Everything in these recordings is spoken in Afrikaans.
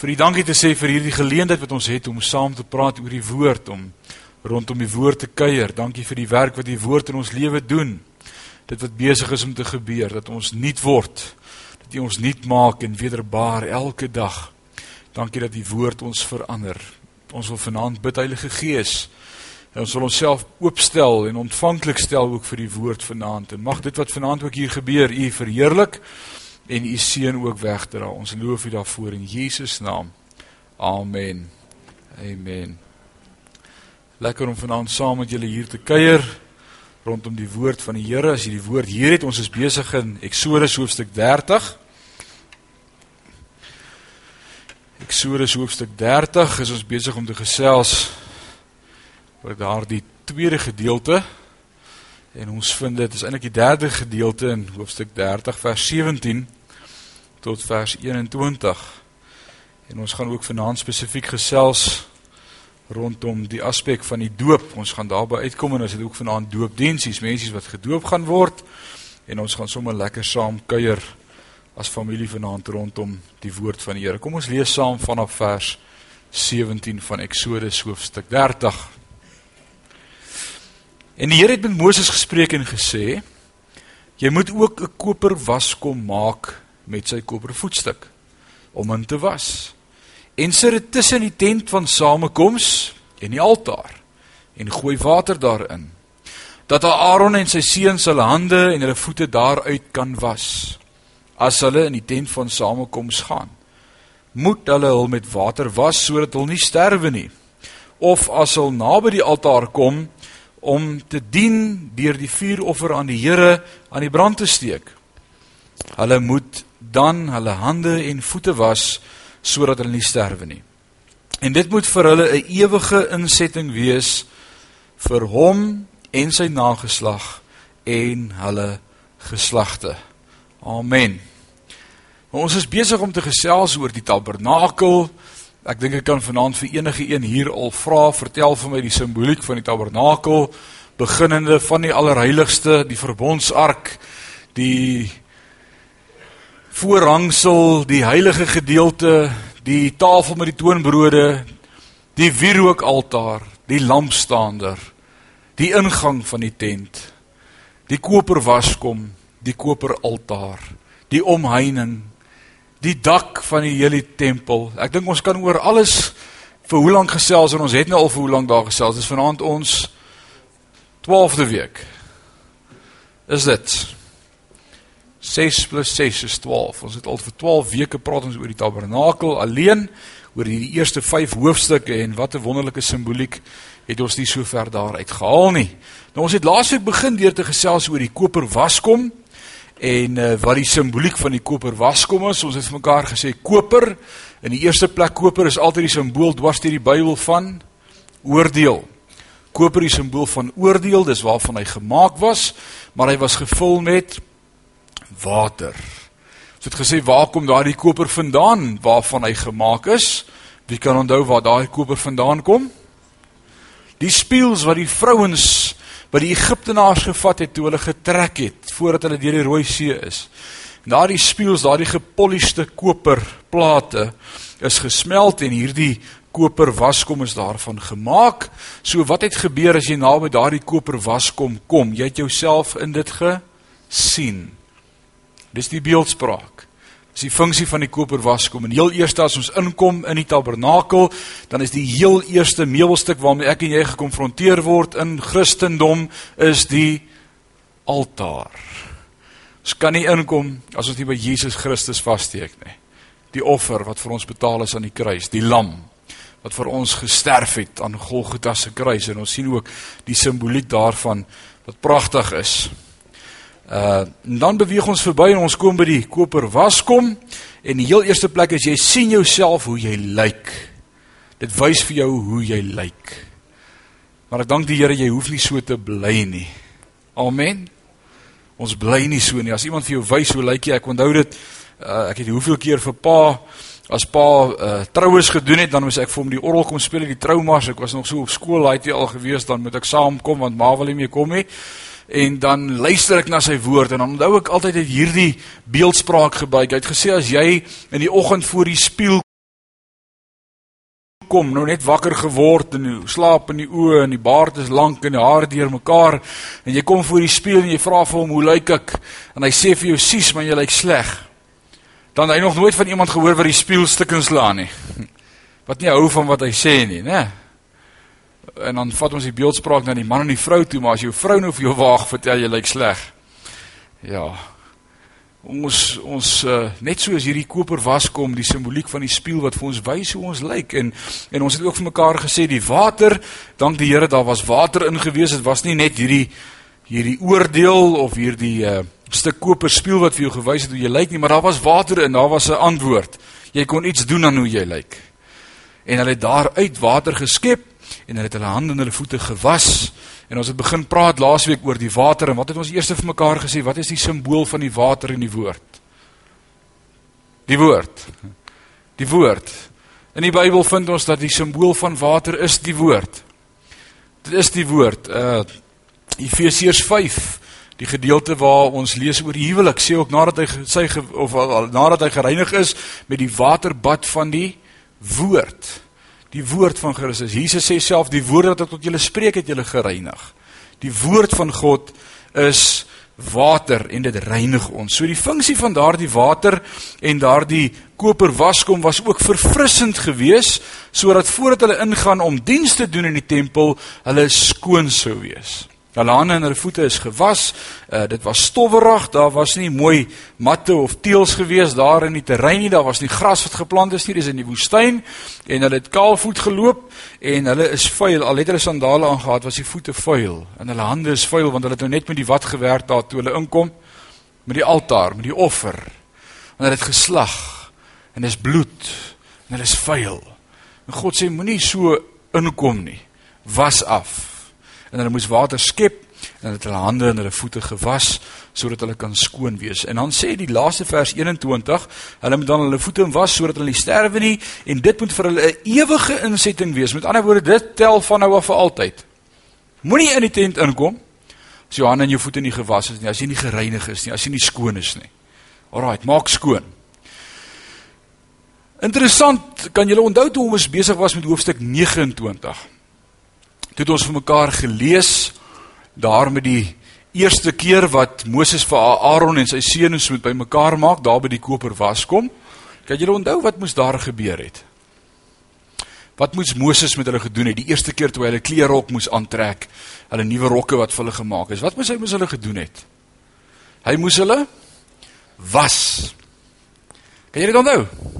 vir u dankie te sê vir hierdie geleentheid wat ons het om saam te praat oor die woord om rondom die woord te kuier. Dankie vir die werk wat die woord in ons lewe doen. Dit wat besig is om te gebeur dat ons nuut word, dat U ons nuut maak en wederbaar elke dag. Dankie dat die woord ons verander. Ons wil vanaand bid Heilige Gees. En ons wil onsself oopstel en ontvanklik stel ook vir die woord vanaand. En mag dit wat vanaand ook hier gebeur, U verheerlik en u seën ook wegdra. Ons loof u daarvoor in Jesus naam. Amen. Amen. Lekker om vanaand saam met julle hier te kuier rondom die woord van die Here. As jy die woord hier het, ons is besig in Eksodus hoofstuk 30. Eksodus hoofstuk 30 is ons besig om te gesels oor daardie tweede gedeelte. En ons vind dit is eintlik die derde gedeelte in hoofstuk 30 vers 17 tot vers 21. En ons gaan ook vanaand spesifiek gesels rondom die aspek van die doop. Ons gaan daarby uitkom en ons het ook vanaand doopdiensies, mense wat gedoop gaan word en ons gaan sommer lekker saam kuier as familie vanaand rondom die woord van die Here. Kom ons lees saam vanaf vers 17 van Eksodus hoofstuk 30. En die Here het met Moses gespreek en gesê: Jy moet ook 'n koper waskom maak met sy koper voetstuk om in te was. En sit dit tussen die tent van samekoms en die altaar en gooi water daarin. Dat Aaron en sy seuns hulle hande en hulle voete daaruit kan was as hulle in die tent van samekoms gaan. Moet hulle hul met water was sodat hulle nie sterwe nie. Of as hulle naby die altaar kom om te dien deur die vuuroffer aan die Here aan die brand te steek. Hulle moet dan hulle hande en voete was sodat hulle nie sterwe nie. En dit moet vir hulle 'n ewige insetting wees vir hom en sy nageslag en hulle geslagte. Amen. Ons is besig om te gesels oor die tabernakel. Ek dink ek kan vanaand vir enige een hier al vra, vertel vir my die simboliek van die tabernakel, beginnende van die allerheiligste, die verbondsark, die voorhangsel, die heilige gedeelte, die tafel met die toonbrode, die wierookaltaar, die lampstaander, die ingang van die tent, die koper waskom, die koper altaar, die omheining, die dak van die hele tempel. Ek dink ons kan oor alles vir hoe lank gesels en ons het nou al vir hoe lank daar gesels. Dis vanaand ons 12de week. Is dit? 6 plus 6 is 12. Ons het al vir 12 weke praat ons oor die tabernakel alleen, oor hierdie eerste 5 hoofstukke en wat 'n wonderlike simboliek het ons nie so ver daar uitgehaal nie. Nou ons het laasweek begin deur te gesels oor die koper waskom en uh, wat die simboliek van die koper waskom is. Ons het vir mekaar gesê koper in die eerste plek koper is altyd die simbool dwars deur die Bybel van oordeel. Koper is 'n simbool van oordeel, dis waarvan hy gemaak was, maar hy was gevul met water. Ons het gesê waar kom daardie koper vandaan waarvan hy gemaak is? Wie kan onthou waar daai koper vandaan kom? Die spieëls wat die vrouens wat die Egiptenaars gevat het toe hulle getrek het voordat hulle deur die Rooi See is. Daardie spieëls, daardie gepolished koperplate is gesmelt en hierdie koper waskom is daarvan gemaak. So wat het gebeur as jy naby daardie koper waskom kom? Jy het jouself in dit gesien. Dis die beeldspraak. Dis die funksie van die koper waskom. En heel eers as ons inkom in die tabernakel, dan is die heel eerste meubelstuk waarmee ek en jy gekonfronteer word in Christendom is die altaar. Ons kan nie inkom as ons nie by Jesus Christus vassteek nie. Die offer wat vir ons betaal is aan die kruis, die lam wat vir ons gesterf het aan Golgotha se kruis en ons sien ook die simboliek daarvan wat pragtig is. Uh dan beweeg ons verby en ons kom by die koper waskom en die heel eerste plek is jy sien jouself hoe jy lyk. Dit wys vir jou hoe jy lyk. Maar ek dank die Here jy hoef nie so te bly nie. Amen. Ons bly nie so nie. As iemand vir jou wys hoe lyk jy, ek onthou dit uh ek het hoeveel keer vir pa as pa uh troues gedoen het, dan moes ek vir hom die orgel kom speel die troumas. Ek was nog so op skool, het hy al gewees dan moet ek saamkom want ma wil nie meer kom nie en dan luister ek na sy woord en dan onthou ek altyd het hierdie beeldspraak gebruik. Hy het gesê as jy in die oggend voor die spieël kom, nou net wakker geword en jy slaap in die oë en die baard is lank en die hare deurmekaar en jy kom voor die spieël en jy vra vir hom hoe lyk ek en hy sê vir jou sies man jy lyk sleg. Dan hy nog nooit van iemand gehoor wat die spieël stukkens laan nie. Wat nie hou van wat hy sê nie, né? En dan vat ons die beeldspraak na die man en die vrou toe, maar as jou vrou nou vir jou waag vertel jy lyk sleg. Ja, ons ons uh, net soos hierdie koper was kom die simboliek van die spieël wat vir ons wys hoe ons lyk en en ons het ook vir mekaar gesê die water dank die Here daar was water ingewees dit was nie net hierdie hierdie oordeel of hierdie uh, stuk koper spieël wat vir jou gewys het hoe jy lyk nie maar daar was water in daar was 'n antwoord. Jy kon iets doen aan hoe jy lyk. En hulle het daar uit water geskep en hulle het hulle hande en hulle voete gewas En ons het begin praat laasweek oor die water en wat het ons eers vir mekaar gesê? Wat is die simbool van die water en die woord? Die woord. Die woord. In die Bybel vind ons dat die simbool van water is die woord. Dit is die woord. Uh Efesiërs 5, die gedeelte waar ons lees oor huwelik, sê ook nadat hy sy of nadat hy gereinig is met die waterbad van die woord die woord van Christus. Jesus sê self die woord wat ek tot julle spreek het julle gereinig. Die woord van God is water en dit reinig ons. So die funksie van daardie water en daardie koper waskom was ook verfrissend geweest sodat voordat hulle ingaan om diens te doen in die tempel, hulle skoon sou wees. Hulle hande en hulle voete is gewas. Uh, dit was stowwerig. Daar was nie mooi matte of teëls gewees daar in die terrein nie. Daar was nie gras wat geplant is nie. Dis in die woestyn en hulle het kaalvoet geloop en hulle is vuil. Al het hulle sandale aangetree, was die voete vuil en hulle hande is vuil want hulle het nou net met die wat gewerk daar toe hulle inkom met die altaar, met die offer. En hulle het geslag en dis bloed en hulle is vuil. En God sê moenie so inkom nie. Was af en hulle moes water skep en hulle het hulle hande en hulle voete gewas sodat hulle kan skoon wees. En dan sê die laaste vers 21, hulle moet dan hulle voete was sodat hulle nie sterwe nie en dit moet vir hulle 'n ewige insetting wees. Met ander woorde, dit tel van nou af vir altyd. Moenie in die tent inkom as jou hande en jou voete nie gewas is nie, as jy nie gereinig is nie, as jy nie skoon is nie. Alraai, maak skoon. Interessant, kan julle onthou toe ons besig was met hoofstuk 29? Toe het ons vir mekaar gelees daar met die eerste keer wat Moses vir Aaron en sy seuns moet bymekaar maak daar by die koper was kom. Kan julle onthou wat moes daar gebeur het? Wat moes Moses met hulle gedoen het die eerste keer toe hy hulle kleerrok moes aantrek, hulle nuwe rokke wat vir hulle gemaak is? Wat moes hy met hulle gedoen het? Hy moes hulle was. Kan julle dit onthou?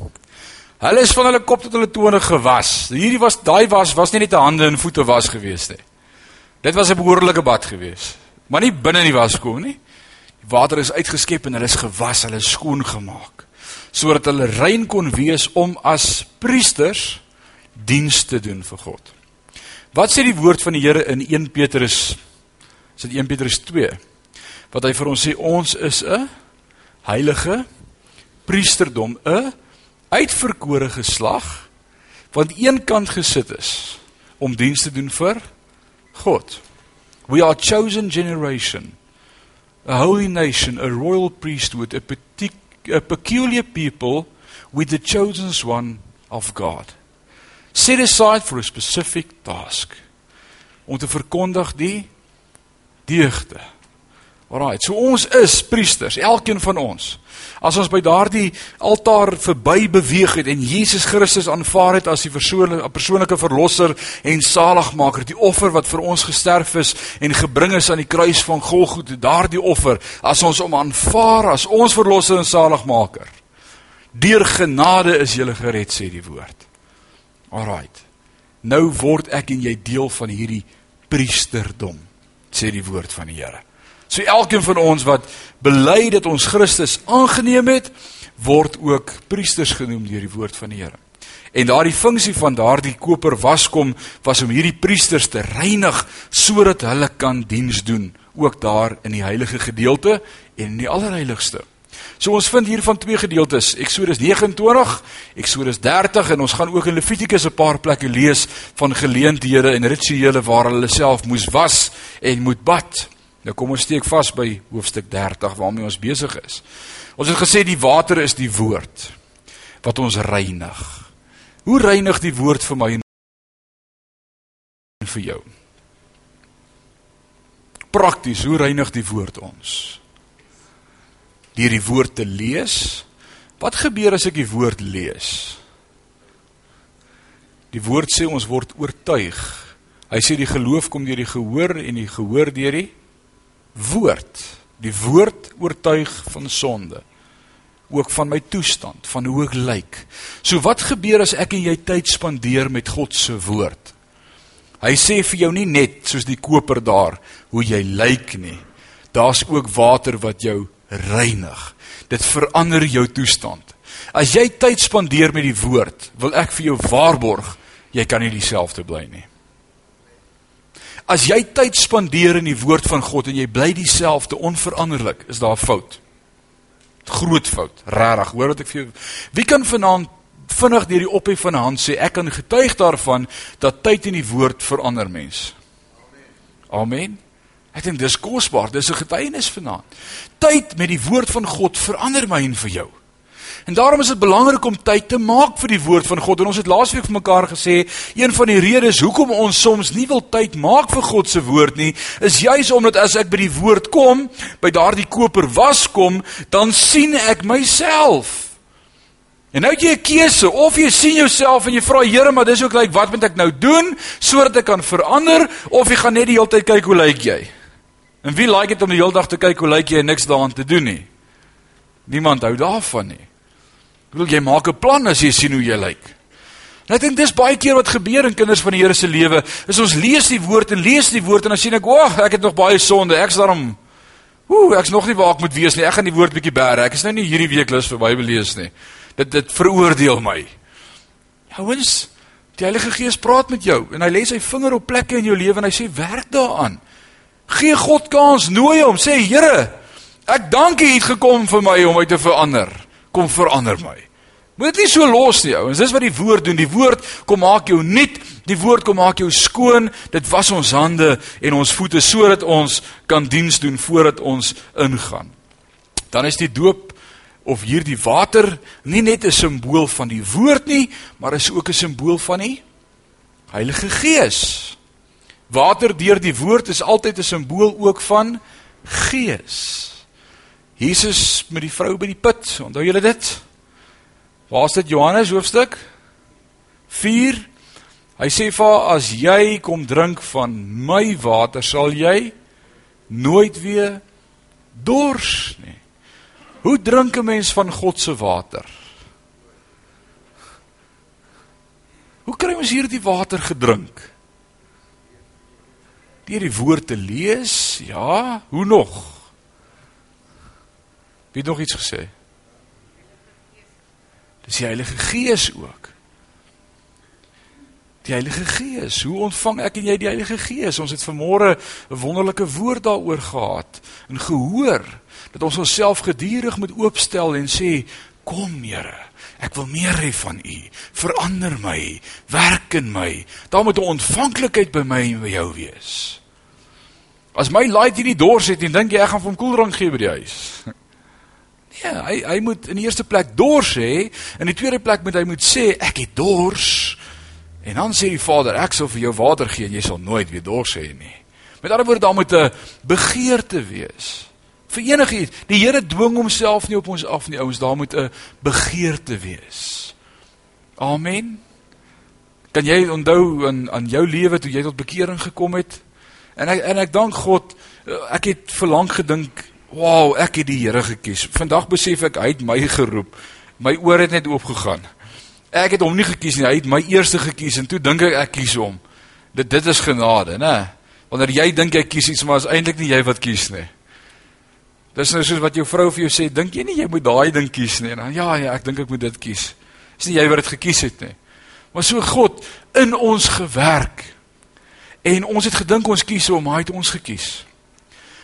Hulle is van hulle kop tot hulle tone gewas. Hierdie was daai was was nie net 'n hande en voete was gewees nie. Dit was 'n behoorlike bad gewees. Maar nie binne in die waskom nie. Die water is uitgeskep en hulle is gewas, hulle is skoon gemaak sodat hulle rein kon wees om as priesters diens te doen vir God. Wat sê die woord van die Here in 1 Petrus? Is dit 1 Petrus 2? Wat hy vir ons sê ons is 'n heilige priesterdom, 'n uitverkore geslag wat eenkant gesit is om diens te doen vir God. We are chosen generation, a holy nation, a royal priesthood, a, a peculiar people with the chosen one of God. Set aside for a specific task. Om te verkondig die deugde. Alraai, so ons is priesters, elkeen van ons. As ons by daardie altaar verby beweeg het en Jesus Christus aanvaar het as die persoonlike verlosser en saligmaker, die offer wat vir ons gesterf is en gebring is aan die kruis van Golgotha, daardie offer, as ons hom aanvaar as ons verlosser en saligmaker. Deur genade is jy gered, sê die woord. Alraight. Nou word ek en jy deel van hierdie priesterdom, sê die woord van die Here. So elkeen van ons wat bely dat ons Christus aangeneem het, word ook priesters genoem deur die woord van die Here. En daardie funksie van daardie koper waskom was om hierdie priesters te reinig sodat hulle kan diens doen ook daar in die heilige gedeelte en in die allerheiligste. So ons vind hier van twee gedeeltes, Eksodus 29, Eksodus 30 en ons gaan ook in Levitikus 'n paar plekke lees van geleenthede en rituele waar hulle self moes was en moet bad. Nou kom ons steek vas by hoofstuk 30 waarmee ons besig is. Ons het gesê die water is die woord wat ons reinig. Hoe reinig die woord vir my en vir jou? Prakties, hoe reinig die woord ons? Deur die woord te lees. Wat gebeur as ek die woord lees? Die woord sê ons word oortuig. Hy sê die geloof kom deur die gehoor en die gehoor deur die woord. Die woord oortuig van sonde. Ook van my toestand, van hoe ek lyk. So wat gebeur as ek en jy tyd spandeer met God se woord? Hy sê vir jou nie net soos die koper daar hoe jy lyk nie. Daar's ook water wat jou reinig. Dit verander jou toestand. As jy tyd spandeer met die woord, wil ek vir jou waarborg jy kan nie dieselfde bly nie. As jy tyd spandeer in die woord van God en jy bly dieselfde onveranderlik, is daar 'n fout. Groot fout, regtig. Hoor wat ek vir jou Wie kan vanaand vinnig deur die ophef van 'n hand sê ek kan getuig daarvan dat tyd in die woord verander mens. Amen. Amen. Ek dink dis kosbaar, dis 'n getuienis vanaand. Tyd met die woord van God verander my en vir jou. En daarom is dit belangrik om tyd te maak vir die woord van God. En ons het laasweek vir mekaar gesê, een van die redes hoekom ons soms nie wil tyd maak vir God se woord nie, is juis omdat as ek by die woord kom, by daardie koper was kom, dan sien ek myself. En nou jy 'n keuse of jy sien jouself en jy vra Here, maar dis ook lyk like, wat moet ek nou doen sodat ek kan verander of jy gaan net die hele tyd kyk hoe lyk jy? En wie like dit om die hele dag te kyk hoe lyk jy en niks daaraan te doen nie? Niemand hou daarvan nie. Ek bedoel jy maak 'n plan as jy sien hoe jy lyk. En ek dink dis baie keer wat gebeur in kinders van die Here se lewe. Is ons lees die woord en lees die woord en dan sien ek, "Wag, ek het nog baie sonde. Ek's daarom Ooh, ek's nog nie waar ek moet wees nie. Ek gaan die woord bietjie bære. Ek is nou nie hierdie week lus vir Bybel lees nie. Dit dit veroordeel my. Ouens, die Heilige Gees praat met jou en hy lê sy vinger op plekke in jou lewe en hy sê werk daaraan. Gee God kans, nooi hom, sê Here, ek dank U het gekom vir my om my te verander kom verander my. Moet dit nie so los nie, ouens. Dis wat die woord doen. Die woord kom maak jou nuut. Die woord kom maak jou skoon. Dit was ons hande en ons voete sodat ons kan diens doen voordat ons ingaan. Dan is die doop of hierdie water nie net 'n simbool van die woord nie, maar is ook 'n simbool van die Heilige Gees. Water deur die woord is altyd 'n simbool ook van Gees. Jesus met die vrou by die put. Onthou julle dit? Waar is dit Johannes hoofstuk 4? Hy sê vir haar as jy kom drink van my water sal jy nooit weer dors nie. Hoe drink 'n mens van God se water? Hoe kry ons hierdie water gedrink? Deur die woord te lees? Ja, hoe nog? Wie het nog iets gesê? Dis die Heilige Gees ook. Die Heilige Gees, hoe ontvang ek en jy die Heilige Gees? Ons het vanmôre 'n wonderlike woord daaroor gehad en gehoor dat ons onsself gedurig moet oopstel en sê, "Kom, Here, ek wil meer hê van U. Verander my, werk in my. Daar moet 'n ontvanklikheid by my en by jou wees." As my laait hierdie dors het en dink jy ek gaan vir hom koeldrank gee by die huis. Nee, hy hy moet in die eerste plek dors hê, in die tweede plek moet hy moet sê ek het dors. En dan sê die Vader, ek sal vir jou water gee en jy sal nooit weer dors hê nie. Met ander woorde, daar moet 'n begeerte wees. Vir enigiets. Die Here dwing homself nie op ons af nie, ouens, daar moet 'n begeerte wees. Amen. Kan jy onthou aan aan jou lewe toe jy tot bekering gekom het? En ek en ek dank God, ek het verlang gedink Wow, ek het die Here gekies. Vandag besef ek hy het my geroep. My oor het net oopgegaan. Ek het hom nie gekies nie, hy het my eerste gekies en toe dink ek ek kies hom. Dit dit is genade, né? Wanneer jy dink jy kies iets, maar is eintlik nie jy wat kies nie. Dis nou soos wat jou vrou vir jou sê, dink jy nie jy moet daai ding kies nie? En dan ja, ja, ek dink ek moet dit kies. Is nie jy wat dit gekies het nie. Maar so God in ons gewerk. En ons het gedink ons kies hom, hy het ons gekies.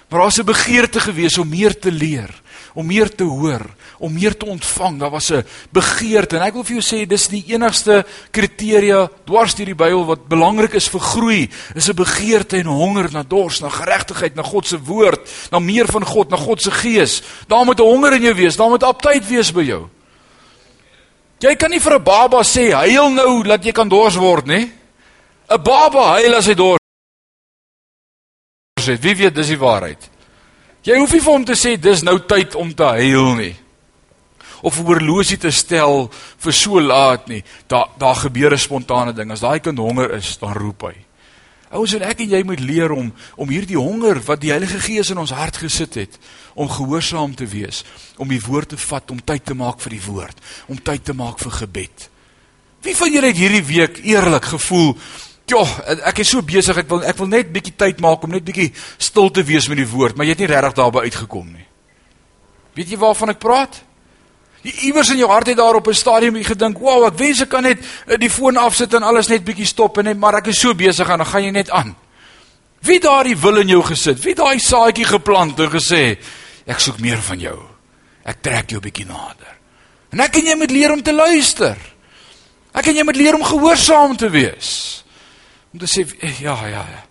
Maar daar was 'n begeerte gewees om meer te leer, om meer te hoor, om meer te ontvang. Daar was 'n begeerte en ek wil vir jou sê dis die enigste kriteria dwars deur die Bybel wat belangrik is vir groei. Is 'n begeerte en honger na dors, na geregtigheid, na God se woord, na meer van God, na God se gees. Daar moet 'n honger in jou wees, daar moet aptyd wees by jou. Jy kan nie vir 'n baba sê huil nou dat jy kan dors word nie. 'n Baba huil as hy dors het. Wie weet dis die waarheid. Jy hoef nie vir hom te sê dis nou tyd om te huil nie. Of 'n horlosie te stel vir so laat nie. Daar daar gebeur 'n spontane ding. As daai kind honger is, dan roep hy. Ouens en ek en jy moet leer om om hierdie honger wat die Heilige Gees in ons hart gesit het, om gehoorsaam te wees, om die woord te vat, om tyd te maak vir die woord, om tyd te maak vir gebed. Wie van julle het hierdie week eerlik gevoel Ja, ek is so besig, ek wil ek wil net bietjie tyd maak om net bietjie stil te wees met die woord, maar jy het nie regtig daarby uitgekom nie. Weet jy waarvan ek praat? Jy iewers in jou hart het daar op 'n stadium gedink, "Wow, ek wens ek kan net eh, die foon afsit en alles net bietjie stop en net maar ek is so besig en dan gaan jy net aan." Wie daardie wil in jou gesit? Wie daai saadjie geplant en gesê, "Ek soek meer van jou. Ek trek jou bietjie nader." En ek en jy moet leer om te luister. Ek en jy moet leer om gehoorsaam te wees om te sê eh, ja ja ja.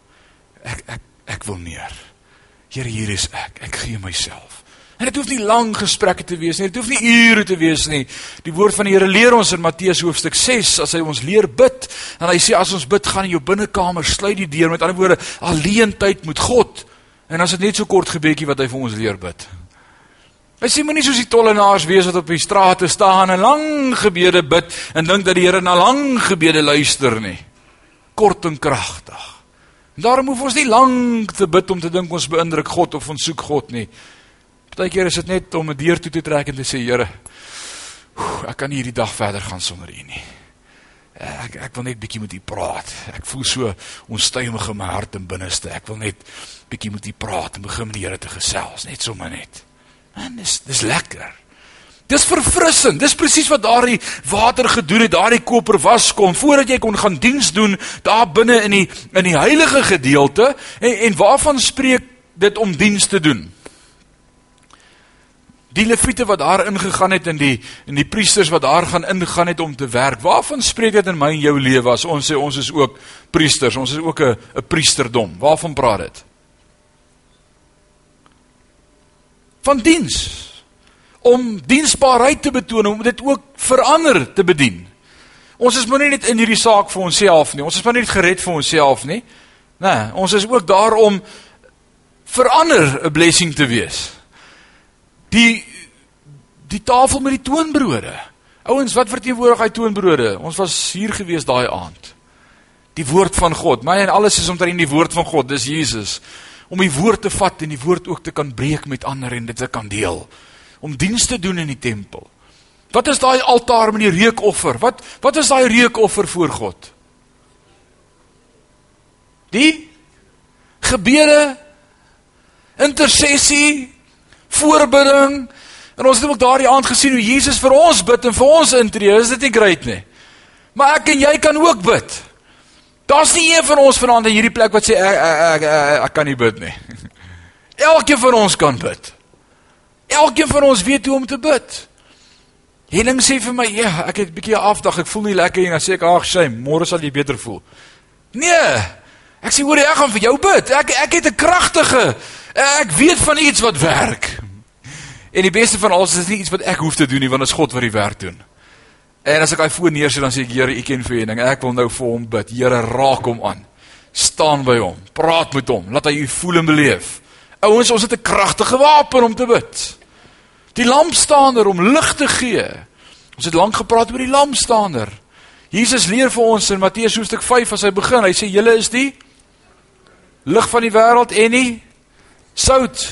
Ek ek ek wil meer. Here hier is ek. Ek gee myself. En dit hoef nie lang gesprekke te wees nie. Dit hoef nie ure te wees nie. Die woord van die Here leer ons in Matteus hoofstuk 6 as hy ons leer bid. En hy sê as ons bid, gaan in jou binnekamer, sluit die deur. Met ander woorde, alleen tyd met God. En as dit net so kort gebedjie wat hy vir ons leer bid. Hy sê moenie soos die tollenaars wees wat op die strate staan en lang gebede bid en dink dat die Here na lang gebede luister nie kort en kragtig. En daarom hoef ons nie lank te bid om te dink ons beïndruk God of ons soek God nie. Partykeer is dit net om 'n deur toe te trek en te sê Here, ek kan nie hierdie dag verder gaan sonder U nie. Ek ek wil net bietjie met U praat. Ek voel so onstuimig in my hart en binneste. Ek wil net bietjie met U praat en begin met die Here te gesels, net sommer net. En dis dis lekker. Dis verfrissend. Dis presies wat daardie water gedoen het, daardie koper was kom voordat jy kon gaan diens doen daar binne in die in die heilige gedeelte en en waarvan spreek dit om diens te doen? Die leviete wat daar ingegaan het in die in die priesters wat daar gaan ingaan het om te werk. Waarvan spreek dit in my en jou lewe as ons sê ons is ook priesters, ons is ook 'n 'n priesterdom. Waarvan praat dit? Van diens om diensbaarheid te betoon, om dit ook verander te bedien. Ons is moenie net in hierdie saak vir onsself nie. Ons is maar net gered vir onsself nie. Nee, ons is ook daar om verander 'n blessing te wees. Die die tafel met die toonbrode. Ouens, wat verteenwoordig hy toonbrode? Ons was hier gewees daai aand. Die woord van God. My en alles is omtrent die woord van God. Dis Jesus. Om die woord te vat en die woord ook te kan breek met ander en dit te kan deel om diens te doen in die tempel. Wat is daai altaar met die reukoffer? Wat wat is daai reukoffer voor God? Die gebede, intersessie, voorbidding. En ons het ook daardie aand gesien hoe Jesus vir ons bid en vir ons intree. Is dit nie great nie? Maar ek en jy kan ook bid. Daar's nie een van ons vanaand in hierdie plek wat sê ek ek ek, ek, ek kan nie bid nie. Elkeen van ons kan bid. Elkeen van ons weet hoe om te bid. Henning sê vir my, "Ja, ek het 'n bietjie afdag, ek voel nie lekker nie." Dan sê ek, "Ag, sy, môre sal jy beter voel." Nee. Ek sê, "Hoor, ek gaan vir jou bid. Ek ek het 'n kragtige ek weet van iets wat werk." En die beste van alles is nie iets wat ek hoef te doen nie, want dit is God wat die werk doen. En as ek hy voor neersit dan sê ek, "Here, U ken vir Henning. Ek wil nou vir hom bid. Here, raak hom aan. Staan by hom. Praat met hom. Laat hy U voel en beleef." Ouens, ons het 'n kragtige wapen om te bid. Die lampstaander om lig te gee. Ons het lank gepraat oor die lampstaander. Jesus leer vir ons in Matteus hoofstuk 5 as hy begin. Hy sê julle is die lig van die wêreld en die sout.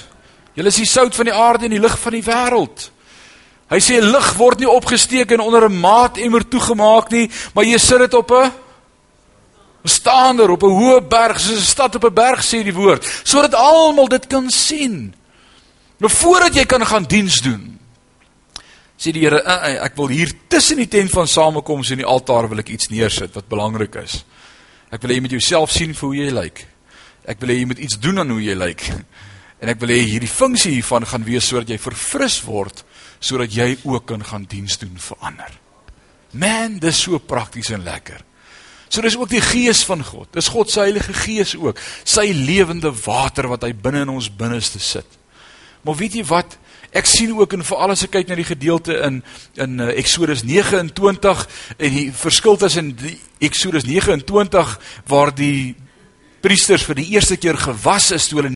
Julle is die sout van die aarde en die lig van die wêreld. Hy sê lig word nie opgesteek en onder 'n maatemmer toegemaak nie, maar jy sit dit op 'n staan daar op 'n hoë berg, soos 'n stad op 'n berg sê die woord, sodat almal dit kan sien. Nou voordat jy kan gaan diens doen, sê die Here, uh, uh, ek wil hier tussen die tent van samekoms en die altaar wil ek iets neersit wat belangrik is. Ek wil hê jy moet jouself sien vir hoe jy lyk. Ek wil hê jy moet iets doen aan hoe jy lyk. En ek wil hê hierdie funksie hiervan gaan wees sodat jy verfris word sodat jy ook kan gaan diens doen vir ander. Man, dis so prakties en lekker. So dis ook die gees van God. Dis God se Heilige Gees ook, sy lewende water wat hy binne in ons binneste sit. Maar weet jy wat? Ek sien ook en veral as ek kyk na die gedeelte in in uh, Eksodus 29 en die verskil tussen die Eksodus 29 waar die priesters vir die eerste keer gewas is toe hulle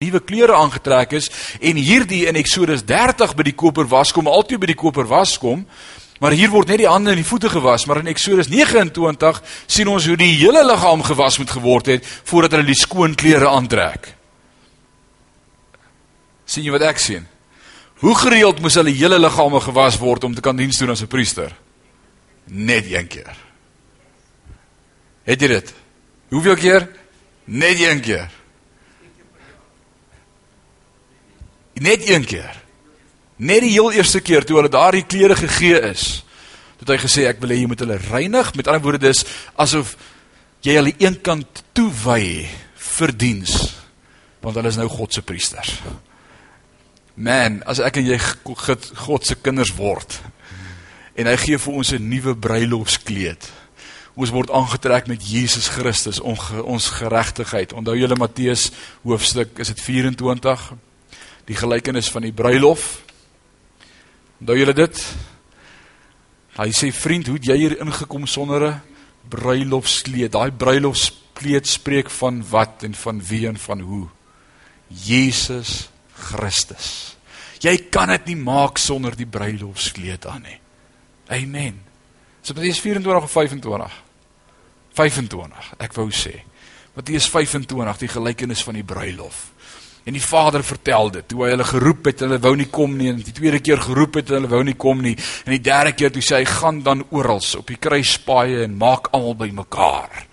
nuwe klere aangetrek is en hierdie in Eksodus 30 by die koper was kom altyd by die koper was kom maar hier word net die hande en die voete gewas maar in Eksodus 29 sien ons hoe die hele liggaam gewas moet geword het voordat hulle die skoon klere aantrek sien jy wat ek sien hoe gereeld moes hulle hele liggame gewas word om te kan diens doen as 'n priester net een keer het jy dit hoeveel keer net een keer Net een keer. Net die heel eerste keer toe hulle daardie klere gegee is, het hy gesê ek wil hê jy moet hulle reinig. Met ander woorde dis asof jy hulle eenkant toewy vir diens want hulle is nou God se priesters. Man, as ek en jy God se kinders word en hy gee vir ons 'n nuwe bruilofskleed. Ons word aangetrek met Jesus Christus, ons geregtigheid. Onthou julle Matteus hoofstuk, is dit 24? die gelykenis van die bruilof. Onthou julle dit? Hy sê vriend, hoe het jy hier ingekom sonder 'n bruilofskleed? Daai bruilofskleed spreek van wat en van wie en van hoe? Jesus Christus. Jy kan dit nie maak sonder die bruilofskleed aan nie. Amen. So Matteus 24 of 25. 25, ek wou sê. Matteus 25, die gelykenis van die bruilof. En die vader vertel dit. Toe hy hulle geroep het, hulle wou nie kom nie. En die tweede keer geroep het, hulle wou nie kom nie. En die derde keer toe sê hy gaan dan oral op die kruispaaie en maak almal bymekaar.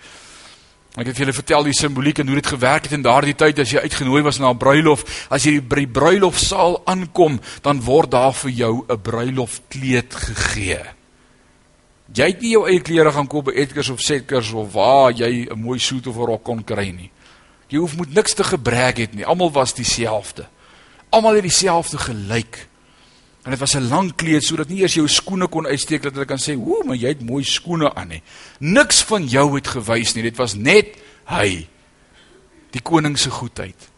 Ek het julle vertel die simboliek en hoe dit gewerk het in daardie tyd as jy uitgenooi was na 'n bruilof, as jy by die bruilofsaal aankom, dan word daar vir jou 'n bruilofkleed gegee. Jy het nie jou eie klere gaan koop by Edgars of Setkers of waar jy 'n mooi soet of 'n rok kon kry nie. Jy hoef moet niks te gebrek het nie. Almal was dieselfde. Almal het dieselfde gelyk. En dit was 'n lang kleed sodat nie eers jou skoene kon uitsteek dat hulle kan sê, "Ooh, maar jy het mooi skoene aan nie." Niks van jou het gewys nie. Dit was net hy. Die koning se goedheid.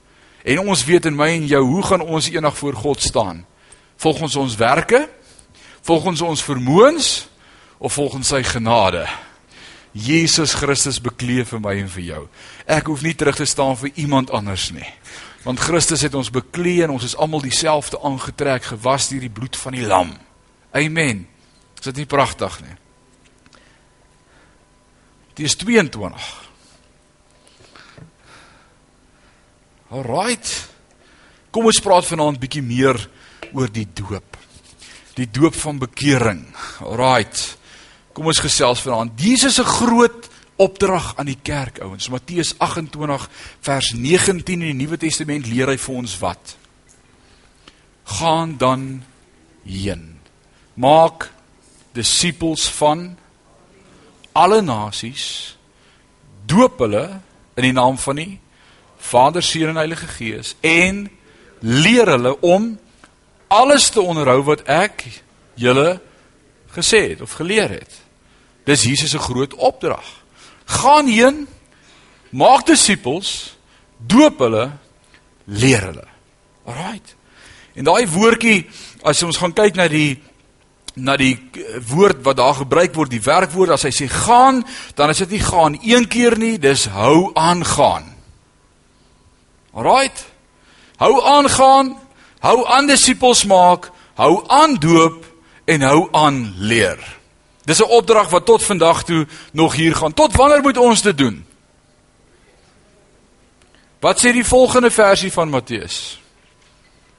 En ons weet in my en jou, hoe gaan ons eendag voor God staan? Volgens ons werke? Volgens ons vermoëns of volgens sy genade? Jesus Christus bekleef vir my en vir jou. Ek hoef nie terug te staan vir iemand anders nie. Want Christus het ons bekleed en ons is almal dieselfde aangetrek, gewas deur die bloed van die lam. Amen. Is dit nie pragtig nie? Dit is 22. Alraight. Kom ons praat vanaand bietjie meer oor die doop. Die doop van bekering. Alraight. Kom ons gesels vanaand. Jesus se groot opdrag aan die kerk ouens. Matteus 28 vers 19 in die Nuwe Testament leer hy vir ons wat? Gaan dan heen. Maak disippels van alle nasies. Doop hulle in die naam van die Vader, Seun en Heilige Gees en leer hulle om alles te onderhou wat ek julle gesê het of geleer het. Dis Jesus se groot opdrag. Gaan heen, maak disippels, doop hulle, leer hulle. Alraight. En daai woordjie as ons gaan kyk na die na die woord wat daar gebruik word, die werkwoord as hy sê gaan, dan is dit nie gaan een keer nie, dis hou aan gaan. Alraight. Hou aan gaan, hou aan disippels maak, hou aan doop en hou aan leer. Dis 'n opdrag wat tot vandag toe nog hier gaan. Tot wanneer moet ons dit doen? Wat sê die volgende versie van Matteus?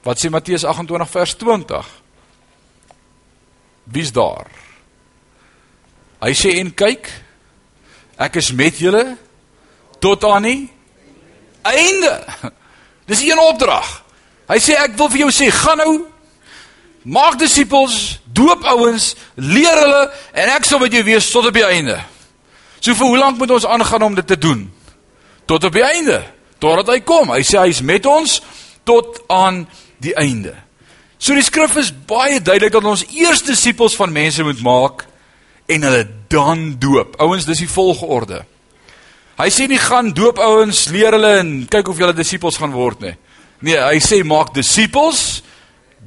Wat sê Matteus 28 vers 20? Wie's daar? Hy sê en kyk, ek is met julle tot aan die einde. Dis 'n opdrag. Hy sê ek wil vir jou sê, gaan nou maak disippels, doop ouens, leer hulle en ek sal met jou wees tot op die einde. So vir hoe lank moet ons aangaan om dit te doen? Tot op die einde, totdat hy kom. Hy sê hy's met ons tot aan die einde. So die skrif is baie duidelik dat ons eers disippels van mense moet maak en hulle dan doop. Ouens, dis die volgorde. Hy sê nie gaan doop ouens, leer hulle en kyk of julle disippels gaan word nie. Nee, hy sê maak disippels,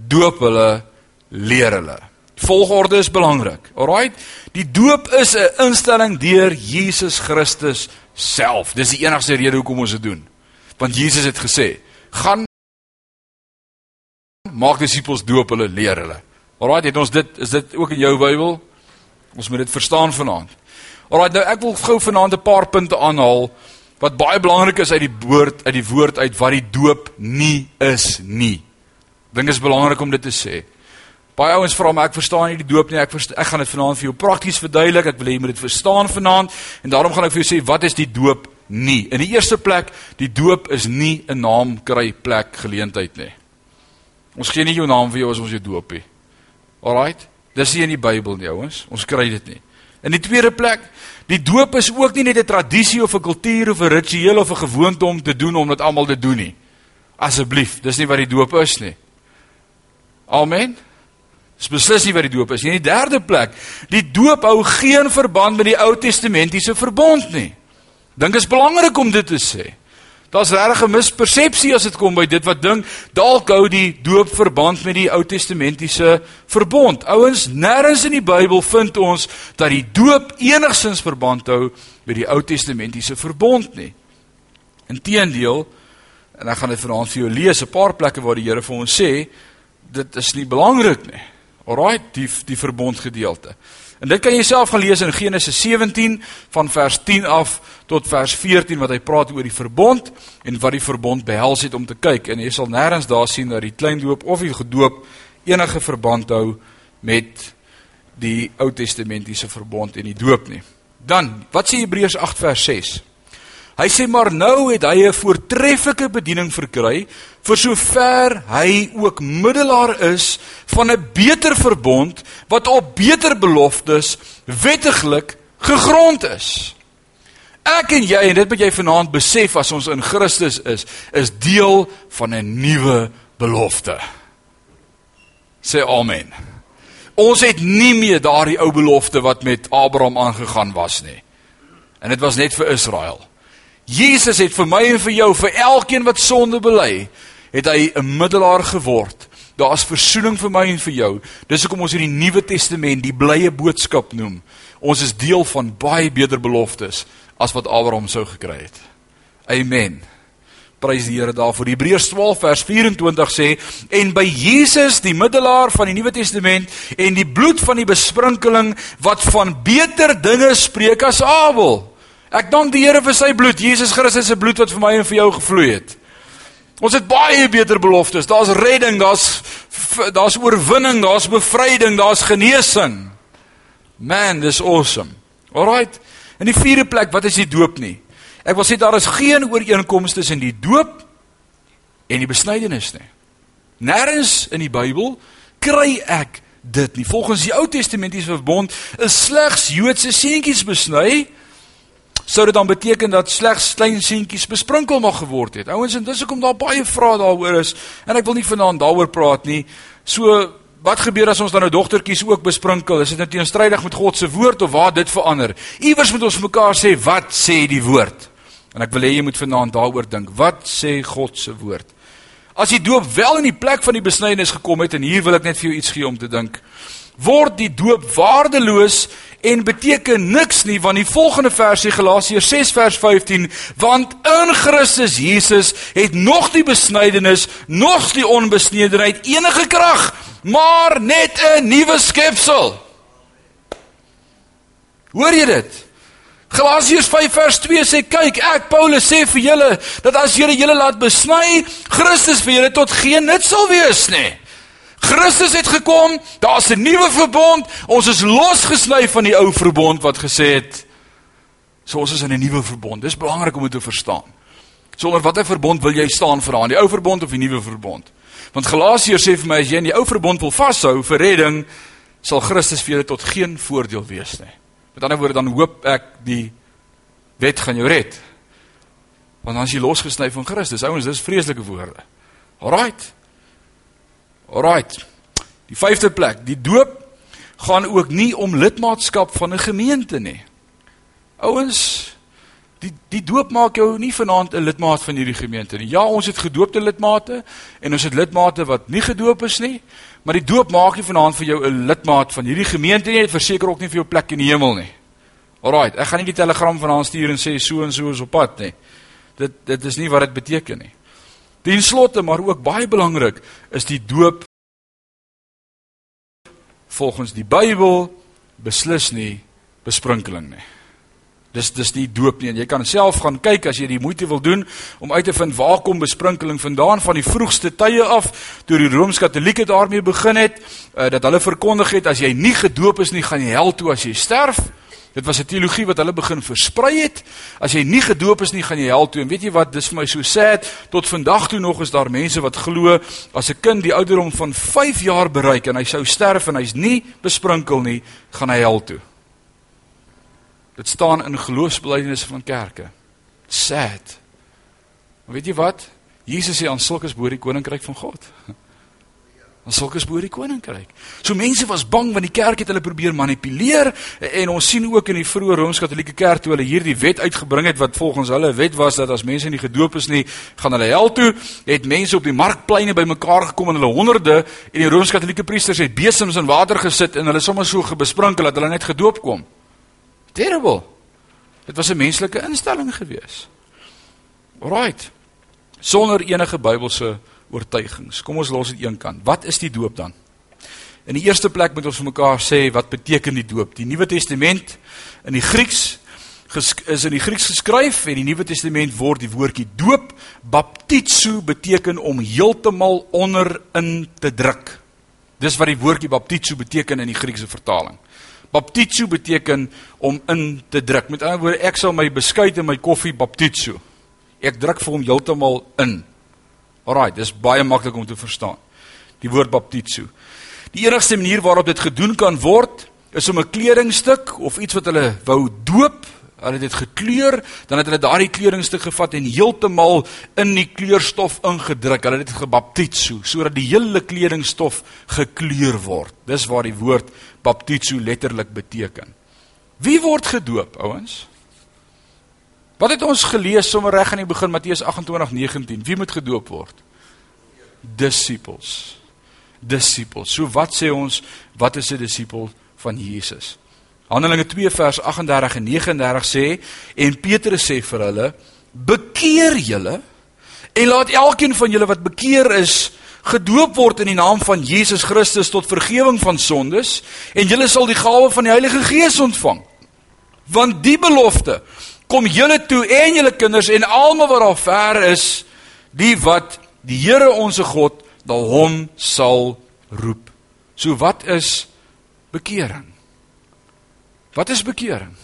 doop hulle, leer hulle. Volgorde is belangrik. Alraight? Die doop is 'n instelling deur Jesus Christus self. Dis die enigste rede hoekom ons dit doen. Want Jesus het gesê, gaan maak disippels doop hulle leer hulle. Alraai, het ons dit is dit ook in jou Bybel? Ons moet dit verstaan vanaand. Alraai, nou ek wil gou vanaand 'n paar punte aanhaal wat baie belangrik is uit die woord uit die woord uit wat die doop nie is nie. Dink is belangrik om dit te sê. Baie ouens vra my ek verstaan nie die doop nie. Ek verstaan, ek gaan dit vanaand vir jou prakties verduidelik. Ek wil hê jy moet dit verstaan vanaand en daarom gaan ek vir jou sê wat is die doop nie. In die eerste plek, die doop is nie 'n naam kry plek geleentheid nie. Ons gee nie jou naam vir jou as ons jou doop nie. Alraight? Dis nie in die Bybel nie, ouens. Ons kry dit nie. In die tweede plek, die doop is ook nie net 'n tradisie of 'n kultuur of 'n ritueel of 'n gewoonte om te doen omdat almal dit doen nie. Asseblief, dis nie wat die doop is nie. Amen. Dis beslis nie wat die doop is nie. In die derde plek, die doop hou geen verband met die Ou Testamentiese verbond nie. Dink is belangrik om dit te sê. Daar's regtig 'n mispersepsie as dit kom by dit wat dink dalk hou die doop verband met die Ou Testamentiese verbond. Ouens, nêrens in die Bybel vind ons dat die doop enigsins verband hou met die Ou Testamentiese verbond nie. Inteendeel, en ek gaan dit vanaand vir jou lees, 'n paar plekke waar die Here vir ons sê dit is nie belangrik nie. Alraai, die die verbondgedeelte. En dit kan jy self gaan lees in Genesis 17 van vers 10 af tot vers 14 wat hy praat oor die verbond en wat die verbond behels het om te kyk en jy sal nêrens daar sien dat die kleindoop of die gedoop enige verband hou met die Ou Testamentiese verbond en die doop nie. Dan, wat sê Hebreërs 8 vers 6? Hy sê maar nou het hy 'n voortreffelike bediening verkry vir sover hy ook middelaar is van 'n beter verbond wat op beter beloftes wettiglik gegrond is. Ek en jy en dit moet jy vanaand besef as ons in Christus is, is deel van 'n nuwe belofte. Sê amen. Ons het nie meer daardie ou belofte wat met Abraham aangegaan was nie. En dit was net vir Israel. Jesus het vir my en vir jou, vir elkeen wat sonde bely, het hy 'n middelaar geword. Daar's verzoening vir my en vir jou. Dis hoekom ons hierdie Nuwe Testament die blye boodskap noem. Ons is deel van baie beter beloftes as wat Abraham sou gekry het. Amen. Prys die Here daarvoor. Hebreërs 12 vers 24 sê en by Jesus die middelaar van die Nuwe Testament en die bloed van die besprinkeling wat van beter dinge spreek as Abel. Ek dank die Here vir sy bloed, Jesus Christus se bloed wat vir my en vir jou gevloei het. Ons het baie beter beloftes. Daar's redding, daar's daar's oorwinning, daar's bevryding, daar's genesing. Man, dis awesome. Alraight. In die vierde plek, wat is die doop nie? Ek wil sê daar is geen ooreenkoms tussen die doop en die besnydenis nie. Nêrens in die Bybel kry ek dit nie. Volgens die Ou Testamentiese verbond is slegs Joodse seentjies besny sou dit dan beteken dat slegs klein seentjies besprinkel mag geword het. Ouens, en dis hoekom daar baie vrae daaroor is en ek wil nie vanaand daaroor praat nie. So wat gebeur as ons dan nou dogtertjies ook besprinkel? Is dit nou teenstrydig met God se woord of waar dit verander? Iewers moet ons mekaar sê wat sê die woord? En ek wil hê jy moet vanaand daaroor dink. Wat sê God se woord? As die doop wel in die plek van die besnydenis gekom het en hier wil ek net vir jou iets gee om te dink word die doop waardeloos en beteken niks nie want die volgende versie Galasiërs 6 vers 15 want in Christus Jesus het nog die besnydenis nog die onbesnedenheid enige krag maar net 'n nuwe skepsel. Hoor jy dit? Galasiërs 5 vers 2 sê kyk ek Paulus sê vir julle dat as julle julle laat besny Christus vir julle tot geen nut sal wees nie Christus het gekom, daar's 'n nuwe verbond. Ons is losgesny van die ou verbond wat gesê het so ons is in 'n nuwe verbond. Dis belangrik om dit te verstaan. Sonder watter verbond wil jy staan vir aan, die ou verbond of die nuwe verbond? Want Galasiërs sê vir my as jy in die ou verbond wil vashou vir redding, sal Christus vir jou tot geen voordeel wees nie. Met ander woorde dan hoop ek die wet gaan jou red. Want as jy losgesny van Christus, ouens, dis vreeslike woorde. Alraight. Alraight. Die vyfde plek, die doop gaan ook nie om lidmaatskap van 'n gemeente nie. Ouens, Die die doop maak jou nie vanaand 'n lidmaat van hierdie gemeente nie. Ja, ons het gedoopte lidmate en ons het lidmate wat nie gedoop is nie, maar die doop maak nie vanaand vir jou 'n lidmaat van hierdie gemeente nie. Dit verseker ook nie vir jou plek in die hemel nie. Alraight, ek gaan nie die telegram vanaand stuur en sê so en so is op pad nie. Dit dit is nie wat dit beteken nie. Ten slotte, maar ook baie belangrik, is die doop volgens die Bybel beslis nie besprinkeling nie. Dis dis nie doop nie en jy kan self gaan kyk as jy die moeite wil doen om uit te vind waar kom besprinkeling vandaan van die vroegste tye af toe die Rooms-Katolieke daarmee begin het uh, dat hulle verkondig het as jy nie gedoop is nie gaan jy hel toe as jy sterf. Dit was 'n teologie wat hulle begin versprei het. As jy nie gedoop is nie, gaan jy hel toe. En weet jy wat? Dis vir my so sad. Tot vandag toe nog is daar mense wat glo as 'n kind die ouderdom van 5 jaar bereik en hy sou sterf en hy's nie besprinkel nie, gaan hy hel toe. Dit staan in geloofsbelijdenisse van kerke. Sad. Maar weet jy wat? Jesus sê aan sulkes behoort die koninkryk van God. Aan sulkes behoort die koninkryk. So mense was bang want die kerk het hulle probeer manipuleer en ons sien ook in die vroeë Rooms-Katolieke kerk toe hulle hierdie wet uitgebring het wat volgens hulle wet was dat as mense nie gedoop is nie, gaan hulle hel toe. Het mense op die markpleine bymekaar gekom in hulle honderde en die Rooms-Katolieke priesters het besems in water gesit en hulle sommer so gebesprinkel dat hulle net gedoop kom. Terrible. Dit was 'n menslike instelling gewees. Alraight. Sonder enige Bybelse oortuigings. Kom ons los dit een kant. Wat is die doop dan? In die eerste plek moet ons vir mekaar sê wat beteken die doop? Die Nuwe Testament in die Grieks is in die Grieks geskryf en die Nuwe Testament word die woordjie doop baptizo beteken om heeltemal onder in te druk. Dis wat die woordjie baptizo beteken in die Griekse vertaling. Baptizo beteken om in te druk. Met ander woorde, ek sal my beskuit en my koffie baptizo. Ek druk vir hom heeltemal in. Alraai, dis baie maklik om te verstaan. Die woord baptizo. Die enigste manier waarop dit gedoen kan word, is om 'n kledingstuk of iets wat hulle wou doop, hulle het dit gekleur, dan het hulle daardie kledingstuk gevat en heeltemal in die kleurstof ingedruk. Hulle het dit gebaptizo sodat die hele kledingstof gekleur word. Dis waar die woord baptizo letterlik beteken. Wie word gedoop, ouens? Wat het ons gelees sommer reg aan die begin Matteus 28:19? Wie moet gedoop word? Disippels. Disippels. So wat sê ons, wat is 'n disipel van Jesus? Handelinge 2 vers 38 en 39 sê en Petrus sê vir hulle: "Bekeer julle en laat elkeen van julle wat bekeer is, gedoop word in die naam van Jesus Christus tot vergifnis van sondes en julle sal die gawe van die Heilige Gees ontvang." Want die belofte kom julle toe en julle kinders en almal wat daar ver is, die wat die Here onsse God na hom sal roep. So wat is bekering? Wat is bekering?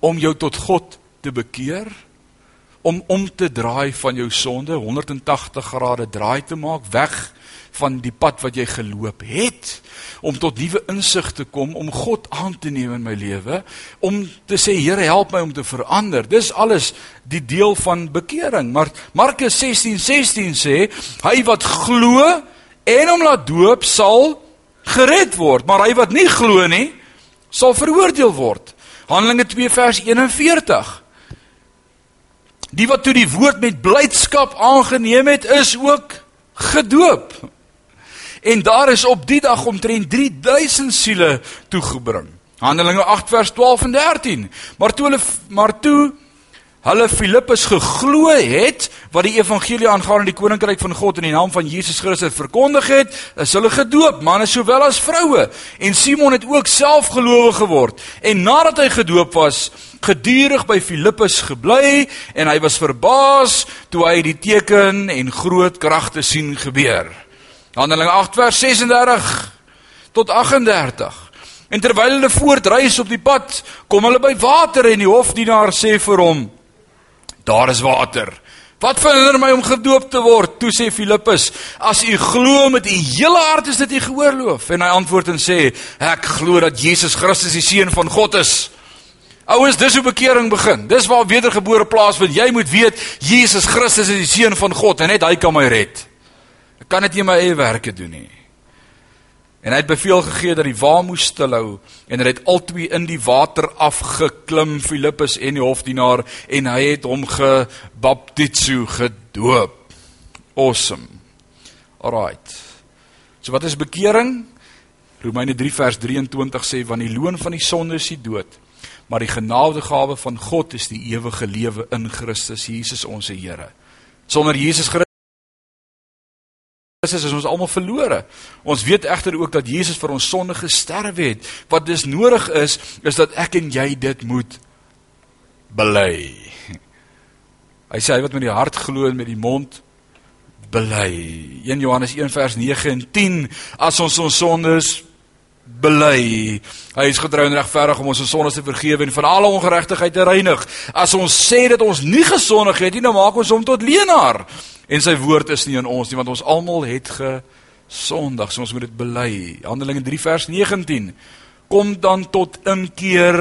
Om jou tot God te bekeer, om om te draai van jou sonde 180 grade draai te maak weg van die pad wat jy geloop het om tot nuwe insig te kom om God aan te neem in my lewe om te sê Here help my om te verander. Dis alles die deel van bekering. Maar Markus 16:16 16 sê hy wat glo en hom laat doop sal gered word. Maar hy wat nie glo nie sal veroordeel word. Handelinge 2 vers 41 Die wat toe die woord met blydskap aangeneem het is ook gedoop. En daar is op die dag omtrent 3000 siele toegebring. Handelinge 8 vers 12 en 13. Maar toe hulle maar toe hulle Filippus geglo het wat die evangelie aangaande die koninkryk van God in die naam van Jesus Christus verkondig het, is hulle gedoop, manne sowel as vroue. En Simon het ook self gelowig geword. En nadat hy gedoop was, gedurig by Filippus gebly en hy was verbaas toe hy die teken en groot kragte sien gebeur. Handelinge 8 vers 36 tot 38. En terwyl hulle voortreis op die pad, kom hulle by water en die hofdienaar sê vir hom: "Daar is water. Wat verhinder my om gedoop te word?" Toe sê Filippus: "As u glo met u hele hart is dit u geoorloof." En hy antwoord en sê: "Ek glo dat Jesus Christus die seun van God is." Ouens, dis hoe bekering begin. Dis waar wedergebore plaasvind. Jy moet weet Jesus Christus is die seun van God en net hy kan my red. Kan dit nie my eie werke doen nie. En hy het beveel gegee dat die wa moes stilhou en hy het albei in die water afgeklim Filippus en die hofdienaar en hy het hom gebaptiso gedoop. Awesome. Alraight. So wat is bekering? Romeine 3 vers 23 sê want die loon van die sonde is die dood, maar die genadegawe van God is die ewige lewe in Christus Jesus ons Here. Sonder Jesus Christus Christus is ons almal verlore. Ons weet egter ook dat Jesus vir ons sonde gesterf het. Wat dus nodig is, is dat ek en jy dit moet bely. Hy sê hy wat met die hart glo en met die mond bely. 1 Johannes 1 vers 9 en 10 as ons ons sondes bely. Hy is getrou en regverdig om ons sondes te vergewe en van alle ongeregtigheid te reinig. As ons sê dat ons nie gesondig het nie, dan maak ons hom tot leienaar. En sy woord is nie in ons nie, want ons almal het gesondig. So ons moet dit bely. Handelinge 3 vers 19. Kom dan tot inkeer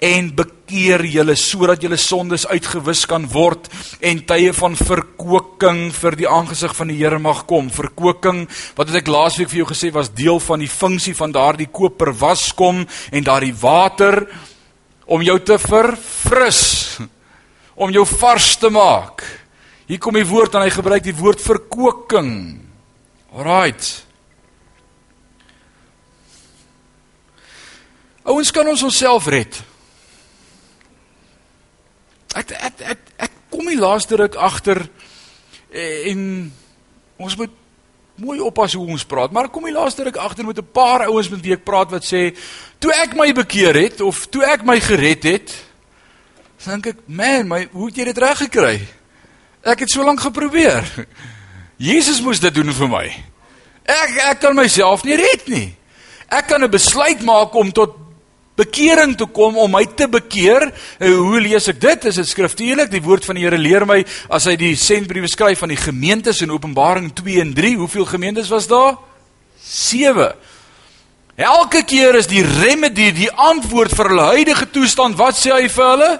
en bekeer julle sodat julle sondes uitgewis kan word en tye van verkoking vir die aangesig van die Here mag kom. Verkoking, wat het ek laasweek vir jou gesê was deel van die funksie van daardie koper waskom en daardie water om jou te verfris, om jou vars te maak. Hier kom die woord en hy gebruik die woord verkoking. Alraight. Ouens kan ons onsself red. Ek ek ek ek kom die laaste ruk agter eh, en ons moet mooi oppas hoe ons praat, maar kom die laaste ruk agter met 'n paar ouens met wie ek praat wat sê toe ek my bekeer het of toe ek my gered het, dink ek, man, my hoe het jy dit reg gekry? Ek het so lank geprobeer. Jesus moes dit doen vir my. Ek ek kan myself nie red nie. Ek kan 'n besluit maak om tot bekering toe kom om my te bekeer. En hoe lees ek dit? Is dit skriftuurlik? Die woord van die Here leer my as hy die sendbriewe skryf van die gemeentes in Openbaring 2 en 3, hoeveel gemeentes was daar? 7. Elke keer is die remedie, die antwoord vir hulle huidige toestand, wat sê hy vir hulle?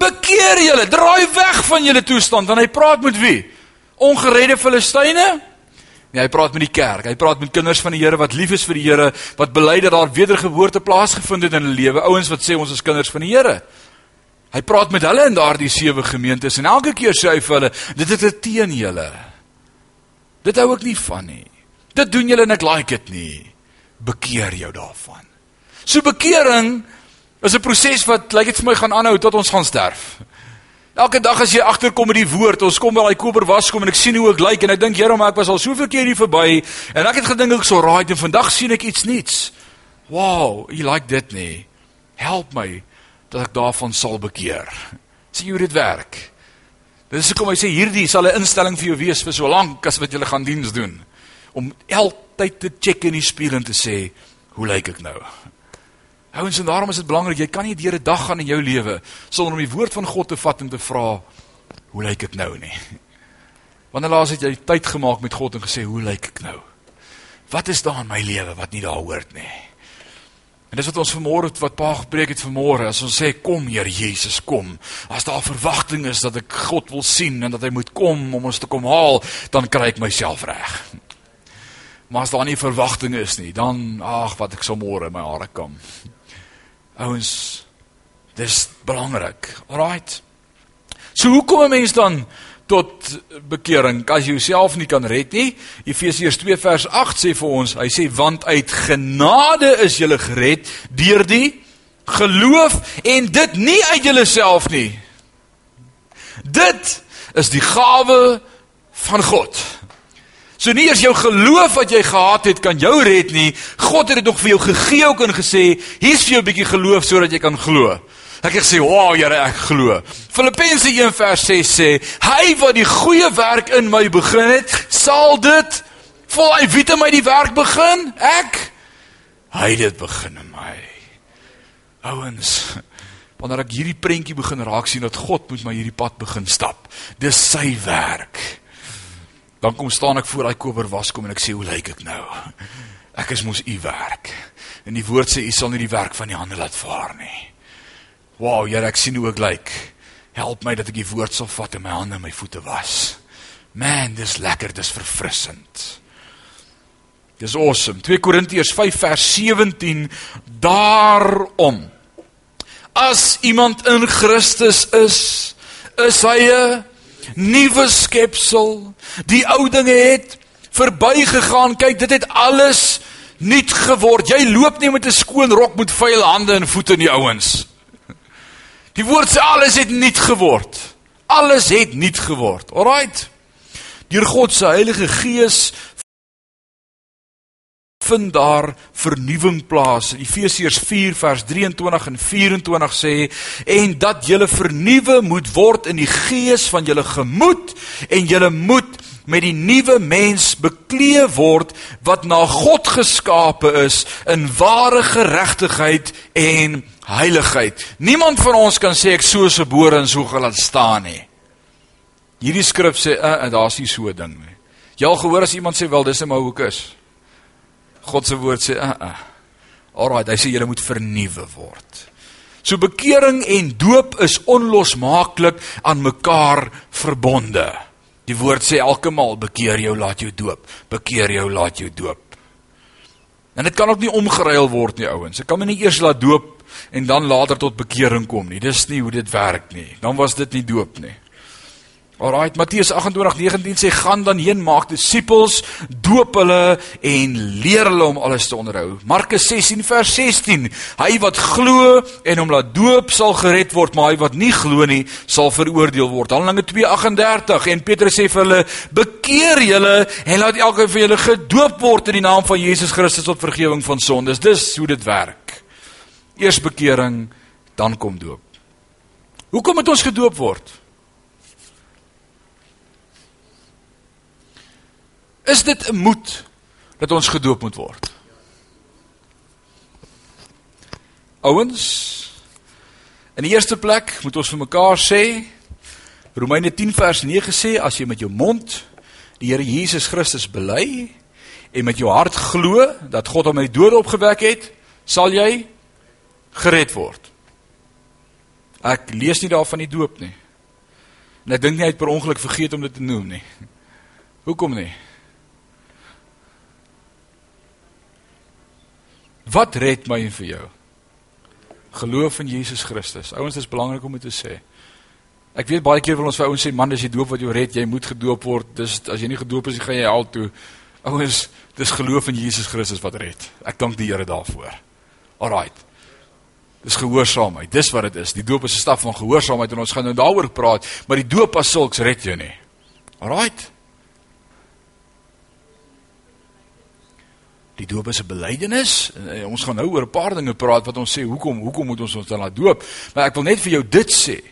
Bekeer julle, draai weg van julle toestand, want hy praat met wie? Ongeredde Filistyne? Nee, hy praat met die kerk. Hy praat met kinders van die Here wat lief is vir die Here, wat bely dat daar wedergeboorte plaasgevind het in hulle lewe. Ouens wat sê ons is kinders van die Here. Hy praat met hulle in daardie sewe gemeentes en elke keer sê hy vir hulle, dit is teen julle. Dit hou ek nie van nie. Dit doen julle en ek like dit nie. Bekeer jou daarvan. So bekering is 'n proses wat lyk like dit vir my gaan aanhou tot ons gaan sterf. Elke dag as jy agterkom met die woord, ons kom by daai koper waskom en ek sien hoe ek lyk en ek dink Here, maar ek was al soveel keer hier verby en ek het gedink ek sou raai en vandag sien ek iets nuuts. Wow, jy like dit nie. Help my dat ek daarvan sal bekeer. Sien hoe dit werk. Dis hoekom hy sê hierdie sal 'n instelling vir jou wees vir so lank as wat jy gaan diens doen om altyd te check in die spieël en te sê, hoe lyk ek nou? Ouens, en daarom is dit belangrik jy kan nie deur 'n dag gaan in jou lewe sonder om die woord van God te vat en te vra hoe lyk ek nou nie. Wanneer laas het jy tyd gemaak met God en gesê hoe lyk ek nou? Wat is daar in my lewe wat nie daar hoort nie? En dis wat ons vanmôre wat Pa gepreek het vanmôre, as ons sê kom Here Jesus, kom. As daar verwagting is dat ek God wil sien en dat hy moet kom om ons te kom haal, dan kry ek myself reg. Maar as daar nie verwagting is nie, dan ag wat ek sou môre my hare kam. Ouens, dis belangrik. Alraight. So hoe kom 'n mens dan tot bekering as jy jouself nie kan red nie? Efesiërs 2 vers 8 sê vir ons, hy sê want uit genade is jy gered deur die geloof en dit nie uit jouself nie. Dit is die gawe van God. So nie eers jou geloof wat jy gehad het kan jou red nie. God het dit nog vir jou gegee ook en gesê, hier's vir jou 'n bietjie geloof sodat jy kan glo. Ek het gesê, "Wow, Here, ek glo." Filippense 1 vers 6 sê, "Hy wat die goeie werk in my begin het, sal dit voluit wie het my die werk begin? Ek. Hy het dit begin in my." Ouens, wanneer ek hierdie prentjie begin raak sien dat God moet my hierdie pad begin stap. Dis sy werk. Dan kom staan ek voor daai koper waskom en ek sê hoe lyk ek nou? Ek is mos u werk. En die woord sê u sal nie die werk van die hande laat vaar nie. Wow, Here, ek sien hoe ek lyk. Help my dat ek die woord sal vat en my hande en my voete was. Man, dis lekker, dis verfrissend. Dis awesome. 2 Korintiërs 5 vers 17 daarom as iemand in Christus is, is hy 'n nuwe skepsel. Die ou dinge het verbygegaan. Kyk, dit het alles nuut geword. Jy loop nie met 'n skoon rok met vuil hande en voete in die ouens. Die woord sê alles het nuut geword. Alles het nuut geword. Alraight. Deur God se Heilige Gees vind daar vernuwing plaas. Efesiërs 4 vers 23 en 24 sê en dat julle vernuwe moet word in die gees van julle gemoed en julle moet met die nuwe mens bekleë word wat na God geskape is in ware geregtigheid en heiligheid. Niemand van ons kan sê ek so gebore en so gelaat staan nie. Hierdie skrif sê uh, uh, daar's nie so 'n ding nie. Jy al gehoor as iemand sê wel dis 'n mou hoek is. God se woord sê uh, uh. Alraai, hy sê jy moet vernuwe word. So bekering en doop is onlosmaaklik aan mekaar verbonde. Die woord sê elke maal bekeer jou, laat jou doop. Bekeer jou, laat jou doop. En dit kan ook nie omgeruil word nie, ouens. Ek kan my nie eers laat doop en dan later tot bekering kom nie. Dis nie hoe dit werk nie. Dan was dit nie doop nie. Alraait, Matteus 28:19 sê gaan dan heen maak disippels, doop hulle en leer hulle om alles te onderhou. Markus 16 vers 16, hy wat glo en hom laat doop sal gered word, maar hy wat nie glo nie sal veroordeel word. Handelinge 2:38 en Petrus sê vir hulle, bekeer julle en laat elkeen van julle gedoop word in die naam van Jesus Christus tot vergifnis van sondes. Dis hoe dit werk. Eers bekering, dan kom doop. Hoekom moet ons gedoop word? Is dit 'n moed dat ons gedoop moet word? Ouens, in die eerste plek moet ons vir mekaar sê Romeine 10 vers 9 sê as jy met jou mond die Here Jesus Christus bely en met jou hart glo dat God hom uit die dood opgewek het, sal jy gered word. Ek lees nie daarvan die doop nie. En ek dink nie hy het per ongeluk vergeet om dit te noem nie. Hoekom nie? Wat red my en vir jou? Geloof in Jesus Christus. Ouens, dit is belangrik om dit te sê. Ek weet baie keer wil ons vir ouens sê, man, dis die doop wat jou red, jy moet gedoop word. Dis as jy nie gedoop is, gaan jy al toe. Ouens, dis geloof in Jesus Christus wat red. Ek dank die Here daarvoor. Alraight. Dis gehoorsaamheid. Dis wat dit is. Die doop is 'n stap van gehoorsaamheid en ons gaan nou daaroor praat, maar die doop as sulks red jou nie. Alraight. Die doop is 'n belydenis. Eh, ons gaan nou oor 'n paar dinge praat wat ons sê hoekom hoekom moet ons ons dan laat doop? Maar ek wil net vir jou dit sê.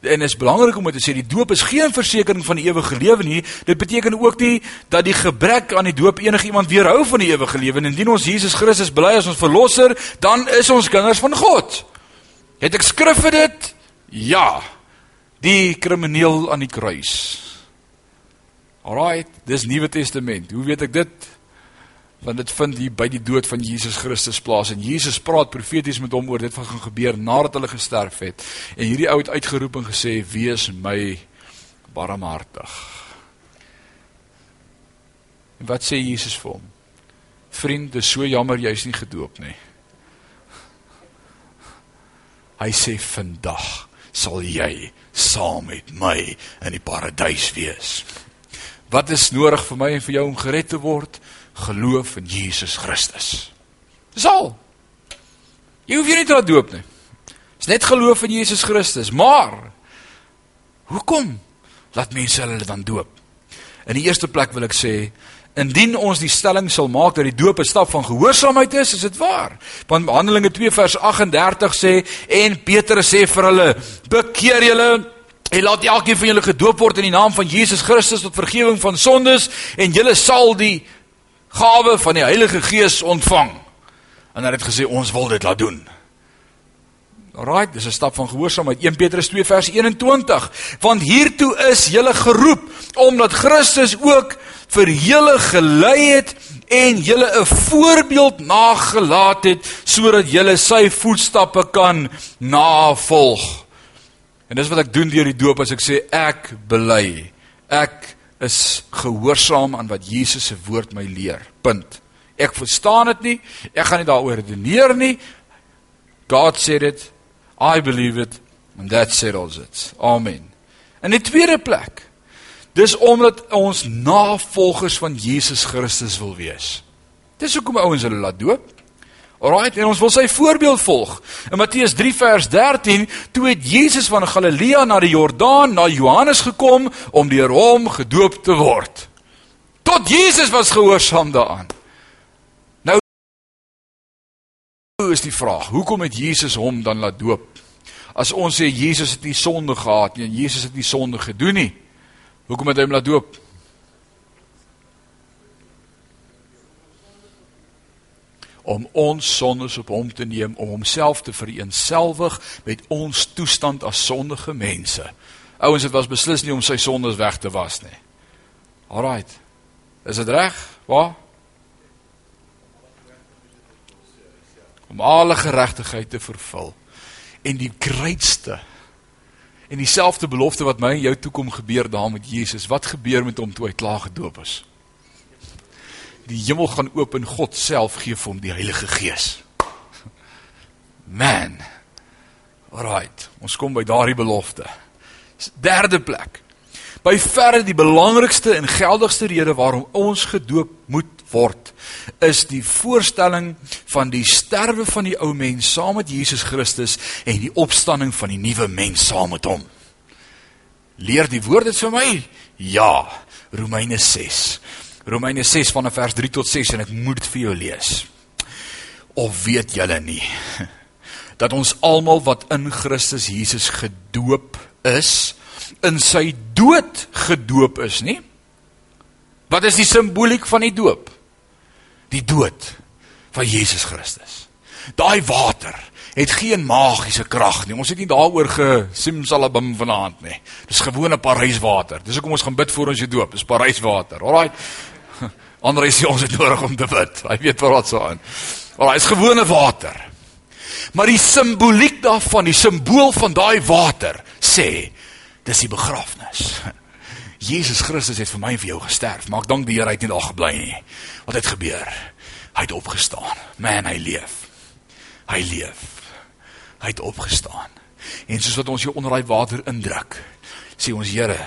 En dit is belangrik om te sê die doop is geen versekering van die ewige lewe nie. Dit beteken ook nie dat die gebrek aan die doop enigiemand weerhou van die ewige lewe. Indien ons Jesus Christus bely as ons verlosser, dan is ons kinders van God. Het ek skrif vir dit? Ja. Die krimineel aan die kruis. Alraight, dis Nuwe Testament. Hoe weet ek dit? Want dit vind hier by die dood van Jesus Christus plaas. En Jesus praat profeties met hom oor dit wat gaan gebeur nadat hulle gesterf het. En hierdie ou het uitgeroep en gesê wees my barmhartig. En wat sê Jesus vir hom? Vriend dis so jammer jy's nie gedoop nie. Hy sê vandag sal jy saam met my in die paradys wees. Wat is nodig vir my en vir jou om gered te word geloof in Jesus Christus. Dis al. Jy hoef nie te laat doop nie. Dis net geloof in Jesus Christus, maar hoekom laat mense hulle dan doop? In die eerste plek wil ek sê Indien ons die stelling sal maak dat die doop 'n stap van gehoorsaamheid is, is dit waar. Want Handelinge 2 vers 38 sê en Petrus sê vir hulle: "Bekeer julle en laat elkeen van julle gedoop word in die naam van Jesus Christus tot vergifnis van sondes en julle sal die gawe van die Heilige Gees ontvang. En hy het gesê ons wil dit laat doen. Alraai, dis 'n stap van gehoorsaamheid. 1 Petrus 2 vers 21. Want hiertoe is julle geroep omdat Christus ook vir julle gelei het en julle 'n voorbeeld nagelaat het sodat julle sy voetstappe kan navolg. En dis wat ek doen deur die doop as ek sê ek bely. Ek is gehoorsaam aan wat Jesus se woord my leer. Punt. Ek verstaan dit nie. Ek gaan nie daaroor redeneer nie. God said it. I believe it and that settles it. Amen. In die tweede plek. Dis omdat ons navolgers van Jesus Christus wil wees. Dis hoekom ouens hulle laat doop. Alraait, en ons wil sy voorbeeld volg. In Matteus 3 vers 13, toe het Jesus van Galilea na die Jordaan na Johannes gekom om deur hom gedoop te word. Tot Jesus was gehoorsaam daaraan. Nou is die vraag, hoekom het Jesus hom dan laat doop? As ons sê Jesus het nie sonde gehad nie en Jesus het nie sonde gedoen nie, hoekom het hy hom laat doop? Om ons sondes op hom te neem om homself te vereenselwig met ons toestand as sondige mense. Ouens, dit was beslis nie om sy sondes weg te was nie. Alraight. Is dit reg? Waar? Om alle geregtigheid te vervul. En die grootste en dieselfde belofte wat my en jou toekom gebeur daar met Jesus. Wat gebeur met hom toe hy klaar gedoop is? Die hemel gaan oop en God self gee vir hom die Heilige Gees. Man. Alright, ons kom by daardie belofte. Derde plek. By verre die belangrikste en geldigste rede waarom ons gedoop moet word, is die voorstelling van die sterwe van die ou mens saam met Jesus Christus en die opstanding van die nuwe mens saam met hom. Leer die woord dit vir my? Ja, Romeine 6. Romeine 6 van vers 3 tot 6 en ek moet dit vir jou lees. Of weet julle nie dat ons almal wat in Christus Jesus gedoop is, in sy dood gedoop is, nie? Wat is die simboliek van die doop? Die dood van Jesus Christus. Daai water het geen magiese krag nie. Ons het nie daaroor gesimsalabim vanaand nie. Dis gewone Paryswater. Dis hoekom ons gaan bid voor ons jy doop. Dis Paryswater. Alraai. Ander is ons het nodig om te bid. Hy weet wat so aan. Wel, hy is gewone water. Maar die simboliek daarvan, die simbool van daai water sê dis die begrafnis. Jesus Christus het vir my en vir jou gesterf, maar ek dank die Here hy het nie daar gebly nie. Wat het gebeur? Hy het opgestaan. Man, hy leef. Hy leef. Hy het opgestaan. En soos wat ons hier onder daai water indruk, sê ons Here,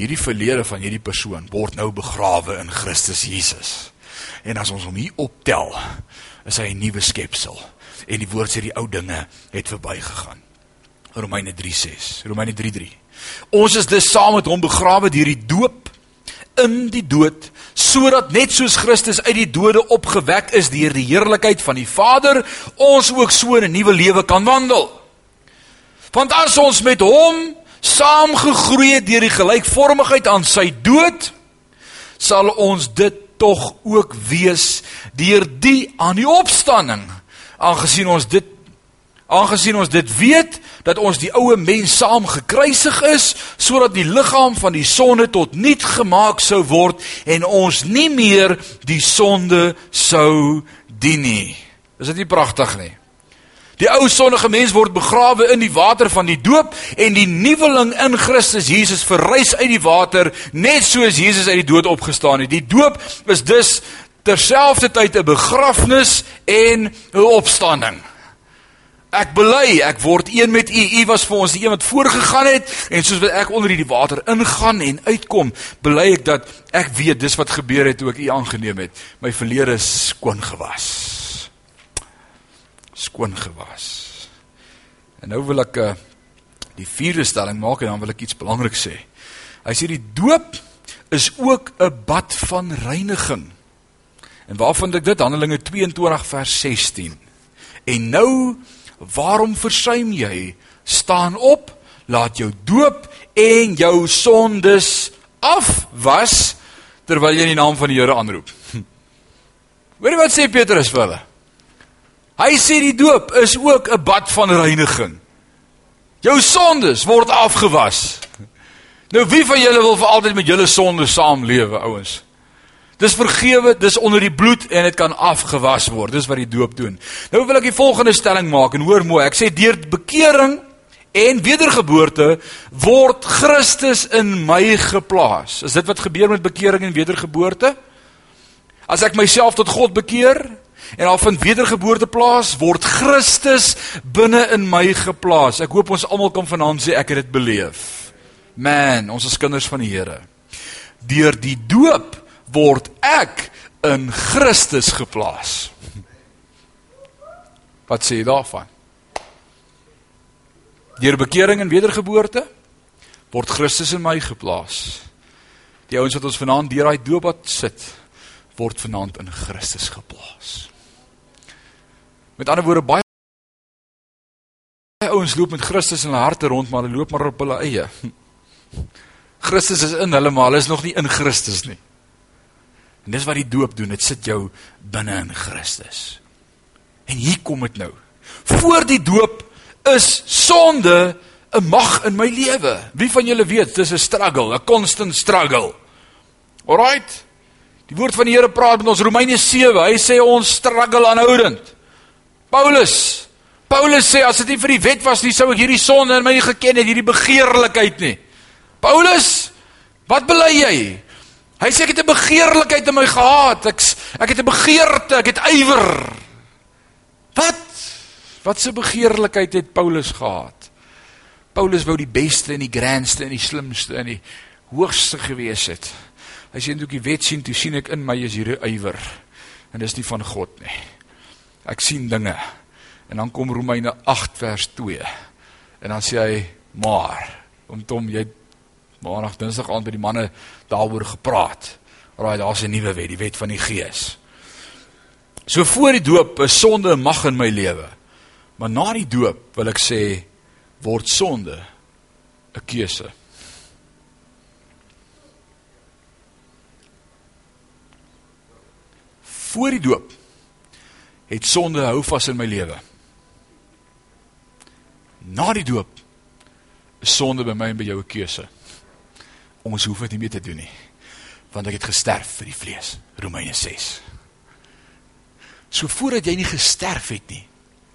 hierdie verlede van hierdie persoon word nou begrawe in Christus Jesus. En as ons hom hier optel, is hy 'n nuwe skepsel. En die woord sê die ou dinge het verbygegaan. Romeine 3:6. Romeine 3:3. Ons is dus saam met hom begrawe deur die doop in die dood sodat net soos Christus uit die dode opgewek is deur die heerlikheid van die Vader, ons ook so 'n nuwe lewe kan wandel. Want as ons met hom saamgegroei het deur die gelykvormigheid aan sy dood, sal ons dit tog ook wees deur die aan die opstanding. Aangesien ons dit aangesien ons dit weet dat ons die ou mens saam gekruisig is sodat die liggaam van die sonde tot niet gemaak sou word en ons nie meer die sonde sou dien nie. Is dit nie pragtig nie? Die ou sondige mens word begrawe in die water van die doop en die nuweling in Christus Jesus verrys uit die water net soos Jesus uit die dood opgestaan het. Die doop is dus terselfdertyd 'n begrafnis en 'n opstanding. Ek bely, ek word een met U. U was vir ons die een wat voorgegaan het en soos wat ek onder hierdie water ingaan en uitkom, bely ek dat ek weet dis wat gebeur het toe ek U aangeneem het. My verlede is skoon gewas skoon gewas. En nou wil ek uh, die vierde stelling maak en dan wil ek iets belangrik sê. Hy sê die doop is ook 'n bad van reiniging. En waar vind ek dit? Handelinge 22 vers 16. En nou, waarom versuim jy? Staan op, laat jou doop en jou sondes afwas terwyl jy in die naam van die Here aanroep. Hoorie wat sê Petrus vir hulle? Hy sê die doop is ook 'n bad van reiniging. Jou sondes word afgewas. Nou wie van julle wil vir altyd met julle sondes saamlewe, ouens? Dis vergewe, dis onder die bloed en dit kan afgewas word. Dis wat die doop doen. Nou wil ek die volgende stelling maak en hoor mooi. Ek sê deur bekering en wedergeboorte word Christus in my geplaas. Is dit wat gebeur met bekering en wedergeboorte? As ek myself tot God bekeer en al vind wedergeboorte plaas, word Christus binne in my geplaas. Ek hoop ons almal kan vanaand sê ek het dit beleef. Man, ons is kinders van die Here. Deur die doop word ek in Christus geplaas. Wat sê jy daarvan? Deur bekering en wedergeboorte word Christus in my geplaas. Die ouens wat ons vanaand deur daai doopbad sit, word vanaand in Christus geplaas. Met ander woorde baie baie ouens loop met Christus in hulle harte rond, maar hulle loop maar op hulle eie. Christus is in hulle, maar hulle is nog nie in Christus nie. En dis wat die doop doen, dit sit jou binne in Christus. En hier kom dit nou. Voor die doop is sonde 'n mag in my lewe. Wie van julle weet, dis 'n struggle, 'n constant struggle. Alraight. Die woord van die Here praat met ons Romeine 7. Hy sê ons struggle aanhoudend. Paulus Paulus sê as dit nie vir die wet was nie, sou ek hierdie sonde in my nie geken het, hierdie begeerlikheid nie. Paulus, wat bely jy? Hy sê ek het 'n begeerlikheid in my gehad. Ek ek het 'n begeerte, ek het ywer. Wat? Wat 'n begeerlikheid het Paulus gehad? Paulus wou die beste en die grandste en die slimste en die hoogste gewees het. Hy sê net ook die wet sien, toe sien ek in my is hierdie ywer. En dis nie van God nie. Ek sien dinge. En dan kom Romeine 8 vers 2. En dan sê hy: "Maar, om Tom, jy maandag Dinsdag aand by die manne daaroor gepraat. Raai, daar's 'n nuwe wet, die wet van die Gees." So voor die doop is sonde mag in my lewe. Maar na die doop wil ek sê word sonde 'n keuse. Voor die doop het sonde hou vas in my lewe. Na die doop is sonde by my en by jou 'n keuse. Ons hoef dit nie meer te doen nie. Want ek het gesterf vir die vlees. Romeine 6. So voordat jy nie gesterf het nie,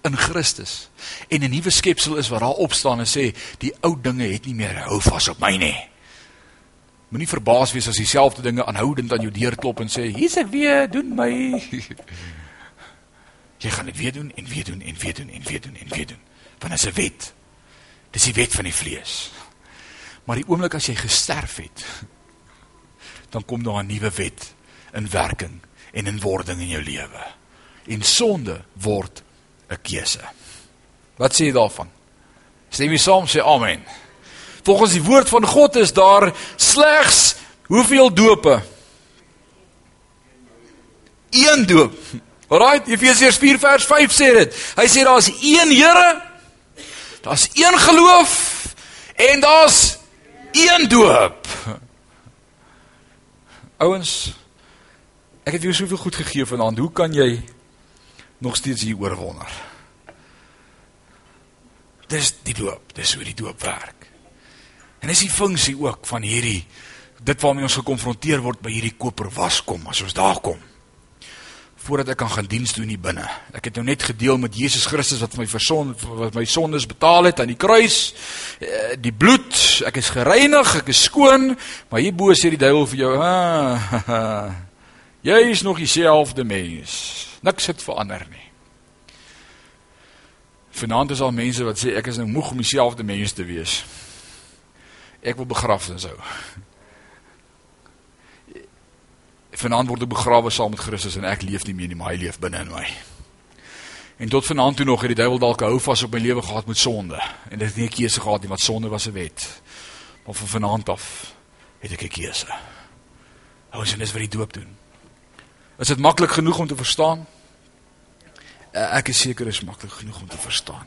in Christus en 'n nuwe skepsel is wat daar opstaan en sê die ou dinge het nie meer hou vas op my nie. Moenie verbaas wees as dieselfde dinge aanhoudend aan jou deur klop en sê hier's ek weer doen my. Jy gaan dit weer doen en weer doen en weer doen en weer doen en weer doen. Want dit is 'n wet. Dis die wet van die vlees. Maar die oomblik as jy gesterf het, dan kom daar 'n nuwe wet in werking en in wording in jou lewe. En sonde word 'n keuse. Wat sê jy daarvan? Stem jy saam sê amen. Volgens die woord van God is daar slegs hoeveel dope? Een doop. Alraai, Efesiërs 4 vers 5 sê dit. Hy sê daar's een Here. Daar's een geloof en daar's een doop. Ouens, ek het jou soveel goed gegee vanaand. Hoe kan jy nog steeds hier oor wonder. Dis die doop, dis hoe die doop werk. En dis die funksie ook van hierdie dit waarmee ons gekonfronteer word by hierdie koper waskom as ons daar kom. Voordat ek kan gaan diens doen hier binne. Ek het nou net gedeel met Jesus Christus wat vir my verson wat my sondes betaal het aan die kruis. Eh, die bloed, ek is gereinig, ek is skoon, maar hier bo sê die duiwel vir jou, ah, jy is nog dieselfde mens. Niks het verander nie. Vanaand is al mense wat sê ek is nou moeg om dieselfde mens te wees. Ek wil begraf en so. Vanaand word ek begrawe saam met Christus en ek leef nie meer nie, maar hy leef binne in my. En tot vanaand toe nog het die duiwel dalk hou vas op my lewe gehad met sonde en dit het nie 'n keuse gehad nie, want sonde was 'n wet. Maar van vanaand af het ek 'n keuse. Hou ons dis wat die doop doen. Is dit maklik genoeg om te verstaan? Eh, ek is seker is maklik genoeg om te verstaan.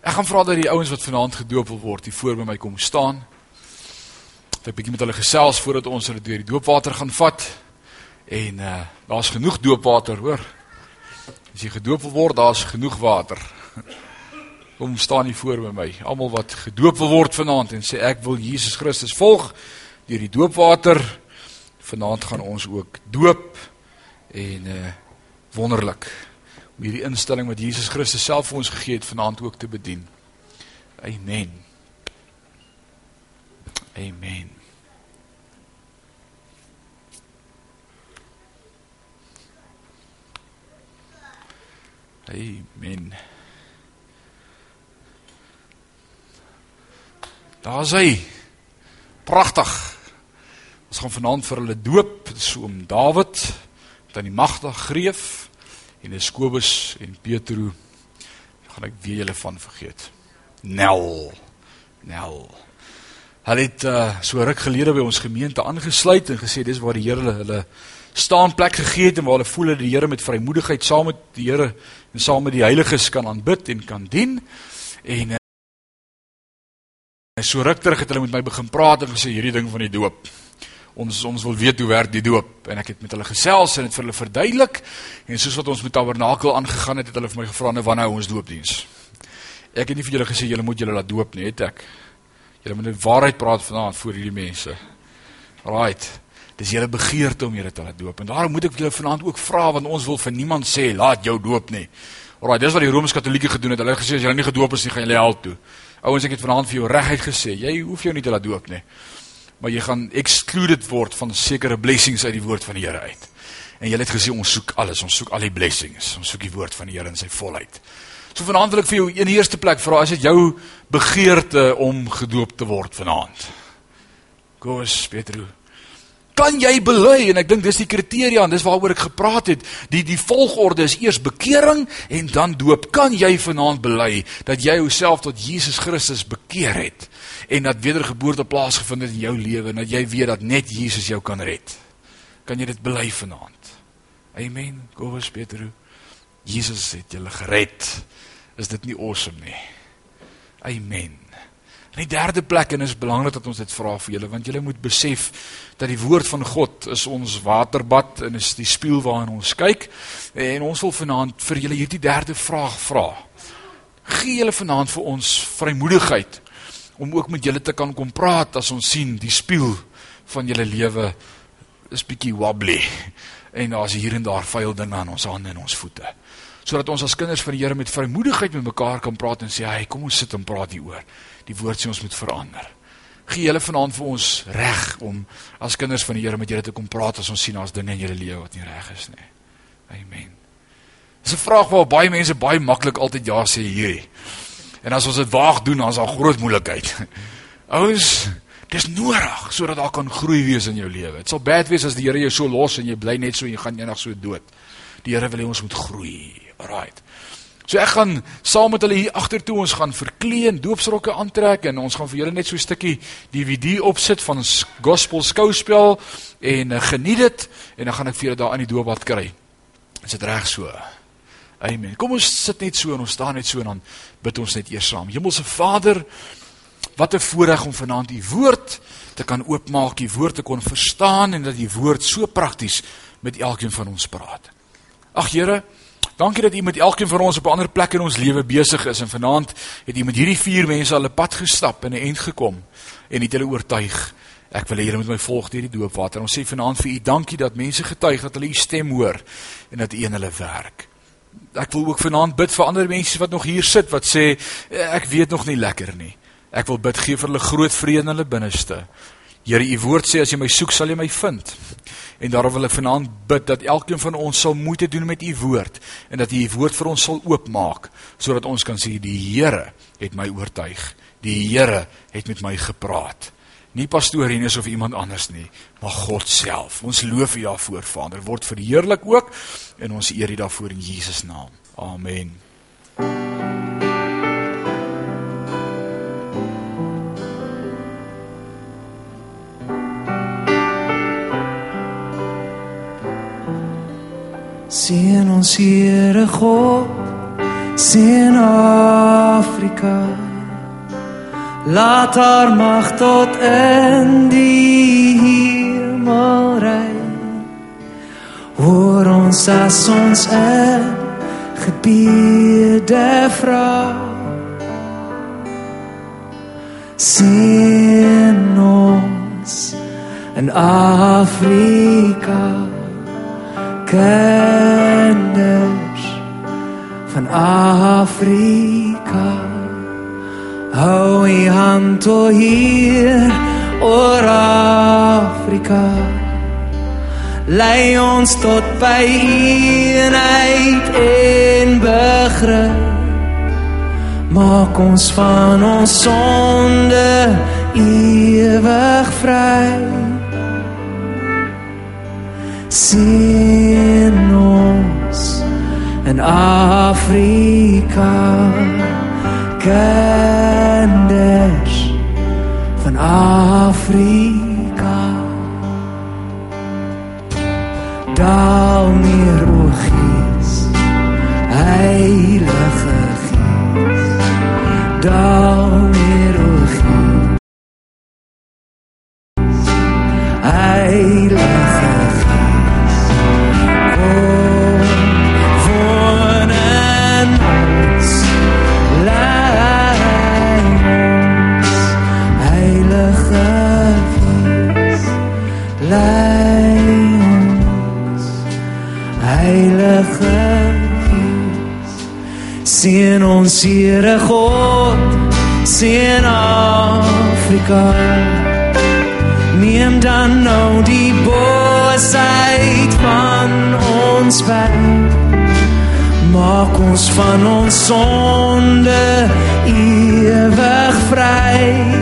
Ek gaan vra dat die ouens wat vanaand gedoop wil word, hier voor by my kom staan. Dat ek bietjie met hulle gesels voordat ons hulle deur die doopwater gaan vat. En uh daar's genoeg doopwater, hoor. As jy gedoop wil word, daar's genoeg water. Kom staan hier voor by my. Almal wat gedoop wil word vanaand en sê ek wil Jesus Christus volg deur die doopwater. Vanaand gaan ons ook doop en uh wonderlik om hierdie instelling wat Jesus Christus self vir ons gegee het vanaand ook te bedien. Amen. Amen. Amen. Daar's hy. Pragtig. Ons gaan vanaand vir hulle doop, so om Dawid, dan die magtig greef en dis Kobus en Petro. Gaan ek weer julle van vergeet. Nel. Nel. Hulle het uh, so ruk gelede by ons gemeente aangesluit en gesê dis waar die Here hulle, hulle staanplek gegee het en waar hulle voel dat die Here met vrymoedigheid saam met die Here en saam met die heiliges kan aanbid en kan dien. En uh, so ruk terug het hulle met my begin praat en gesê hierdie ding van die doop. Ons ons wil weet hoe werk die doop en ek het met hulle gesels en dit vir hulle verduidelik en soos wat ons met tabernakel aangegaan het het hulle vir my gevra nou wanneer hou ons doopdiens. Ek het nie vir julle gesê julle moet julle laat doop nie, het ek. Julle moet net waarheid praat vanaand voor hierdie mense. Right. Dis julle begeerte om julle te laat doop en daarom moet ek julle vanaand ook vra want ons wil vir niemand sê laat jou doop nie. Alraai, dis wat die Rooms-Katolieke gedoen het. Hulle het gesê as jy nie gedoop is nie, gaan jy hel toe. Ouens, ek het vanaand vir jou reguit gesê, jy hoef jou nie te laat doop nie. Maar jy gaan excluded word van sekere blessings uit die woord van die Here uit. En jy het gesê ons soek alles, ons soek al die blessings. Ons soek die woord van die Here in sy volheid. So vanaand wil ek vir jou in die eerste plek vra, is dit jou begeerte om gedoop te word vanaand? Goeie Petrus kan jy bely en ek dink dis die kriteria en dis waaroor ek gepraat het. Die die volgorde is eers bekering en dan doop. Kan jy vanaand bely dat jy jouself tot Jesus Christus bekeer het en dat wedergeboorte plaasgevind het in jou lewe en dat jy weet dat net Jesus jou kan red? Kan jy dit bely vanaand? Amen. Gowes Petrus. Jesus het julle gered. Is dit nie awesome nie? Amen. In die derde plek en is belangrik dat ons dit vra vir julle want julle moet besef dat die woord van God is ons waterbad en is die spieël waarin ons kyk en ons wil vanaand vir julle hierdie derde vraag vra. Gee julle vanaand vir ons vrymoedigheid om ook met julle te kan kom praat as ons sien die spieël van julle lewe is bietjie wobbly en daar's hier en daar vuil dinge aan ons hande en ons voete sodat ons as kinders van die Here met vrymoedigheid met mekaar kan praat en sê, "Hey, kom ons sit en praat hieroor." Die woord sê ons moet verander. Gee julle vanaand vir ons reg om as kinders van die Here met julle te kom praat as ons sien daar's dinge in julle lewe wat nie reg is nie. Amen. Dis 'n vraag waar baie mense baie maklik altyd ja sê hierdie. En as ons dit waag doen, dan is daar groot moeilikheid. Ouens, dis nodig sodat daar kan groei wees in jou lewe. Dit sal bad wees as die Here jou so los en jy bly net so en jy gaan eendag so dood. Die Here wil hê ons moet groei. Alraight. So ek gaan saam met hulle hier agtertoe ons gaan verklee en doopsrokke aantrek en ons gaan vir julle net so 'n stukkie DVD opsit van ons gospel skouspel en uh, geniet dit en dan gaan ek vir julle daar in die doopbad kry. Is dit reg so? Amen. Kom ons sit net so en ons staan net so en dan bid ons net eers saam. Hemelse Vader, wat 'n voorreg om vanaand u woord te kan oopmaak, u woord te kon verstaan en dat u woord so prakties met elkeen van ons praat. Ag Here, Dankie dat U met elkeen van ons op 'n ander plek in ons lewe besig is en vanaand het U met hierdie vier mense al 'n pad gestap en 'n eind gekom en het hulle oortuig. Ek wil hê julle moet my volg deur die doopwater. Ons sê vanaand vir U dankie dat mense getuig dat hulle U stem hoor en dat U in hulle werk. Ek wil ook vanaand bid vir ander mense wat nog hier sit wat sê ek weet nog nie lekker nie. Ek wil bid gee vir hulle groot vrede in hulle binneste. Here, U woord sê as jy my soek, sal jy my vind. En daarom wil ek vanaand bid dat elkeen van ons sal moeite doen met U woord en dat U U woord vir ons sal oopmaak sodat ons kan sê die Here het my oortuig. Die Here het met my gepraat. Nie pastorienes of iemand anders nie, maar God self. Ons loof U daarvoor, Vader. Word verheerlik ook en ons eer U daarvoor in Jesus naam. Amen. Sien ons Here God, sien Afrika. Laat haar mag tot in die hemel reik. Hoor ons as ons in gebede vra. Sien ons in Afrika kinders van Afrika. Hou u hand o hier oor Afrika. Lei ons tot by eenheid en begrip. Maak ons van ons sonde ewig vry. Seën ons in Afrika kinders van Afrika. Down en ons Here God seën Afrika. Neem dan nou die boosheid van ons weg. Maak ons van ons sonde ewig vry.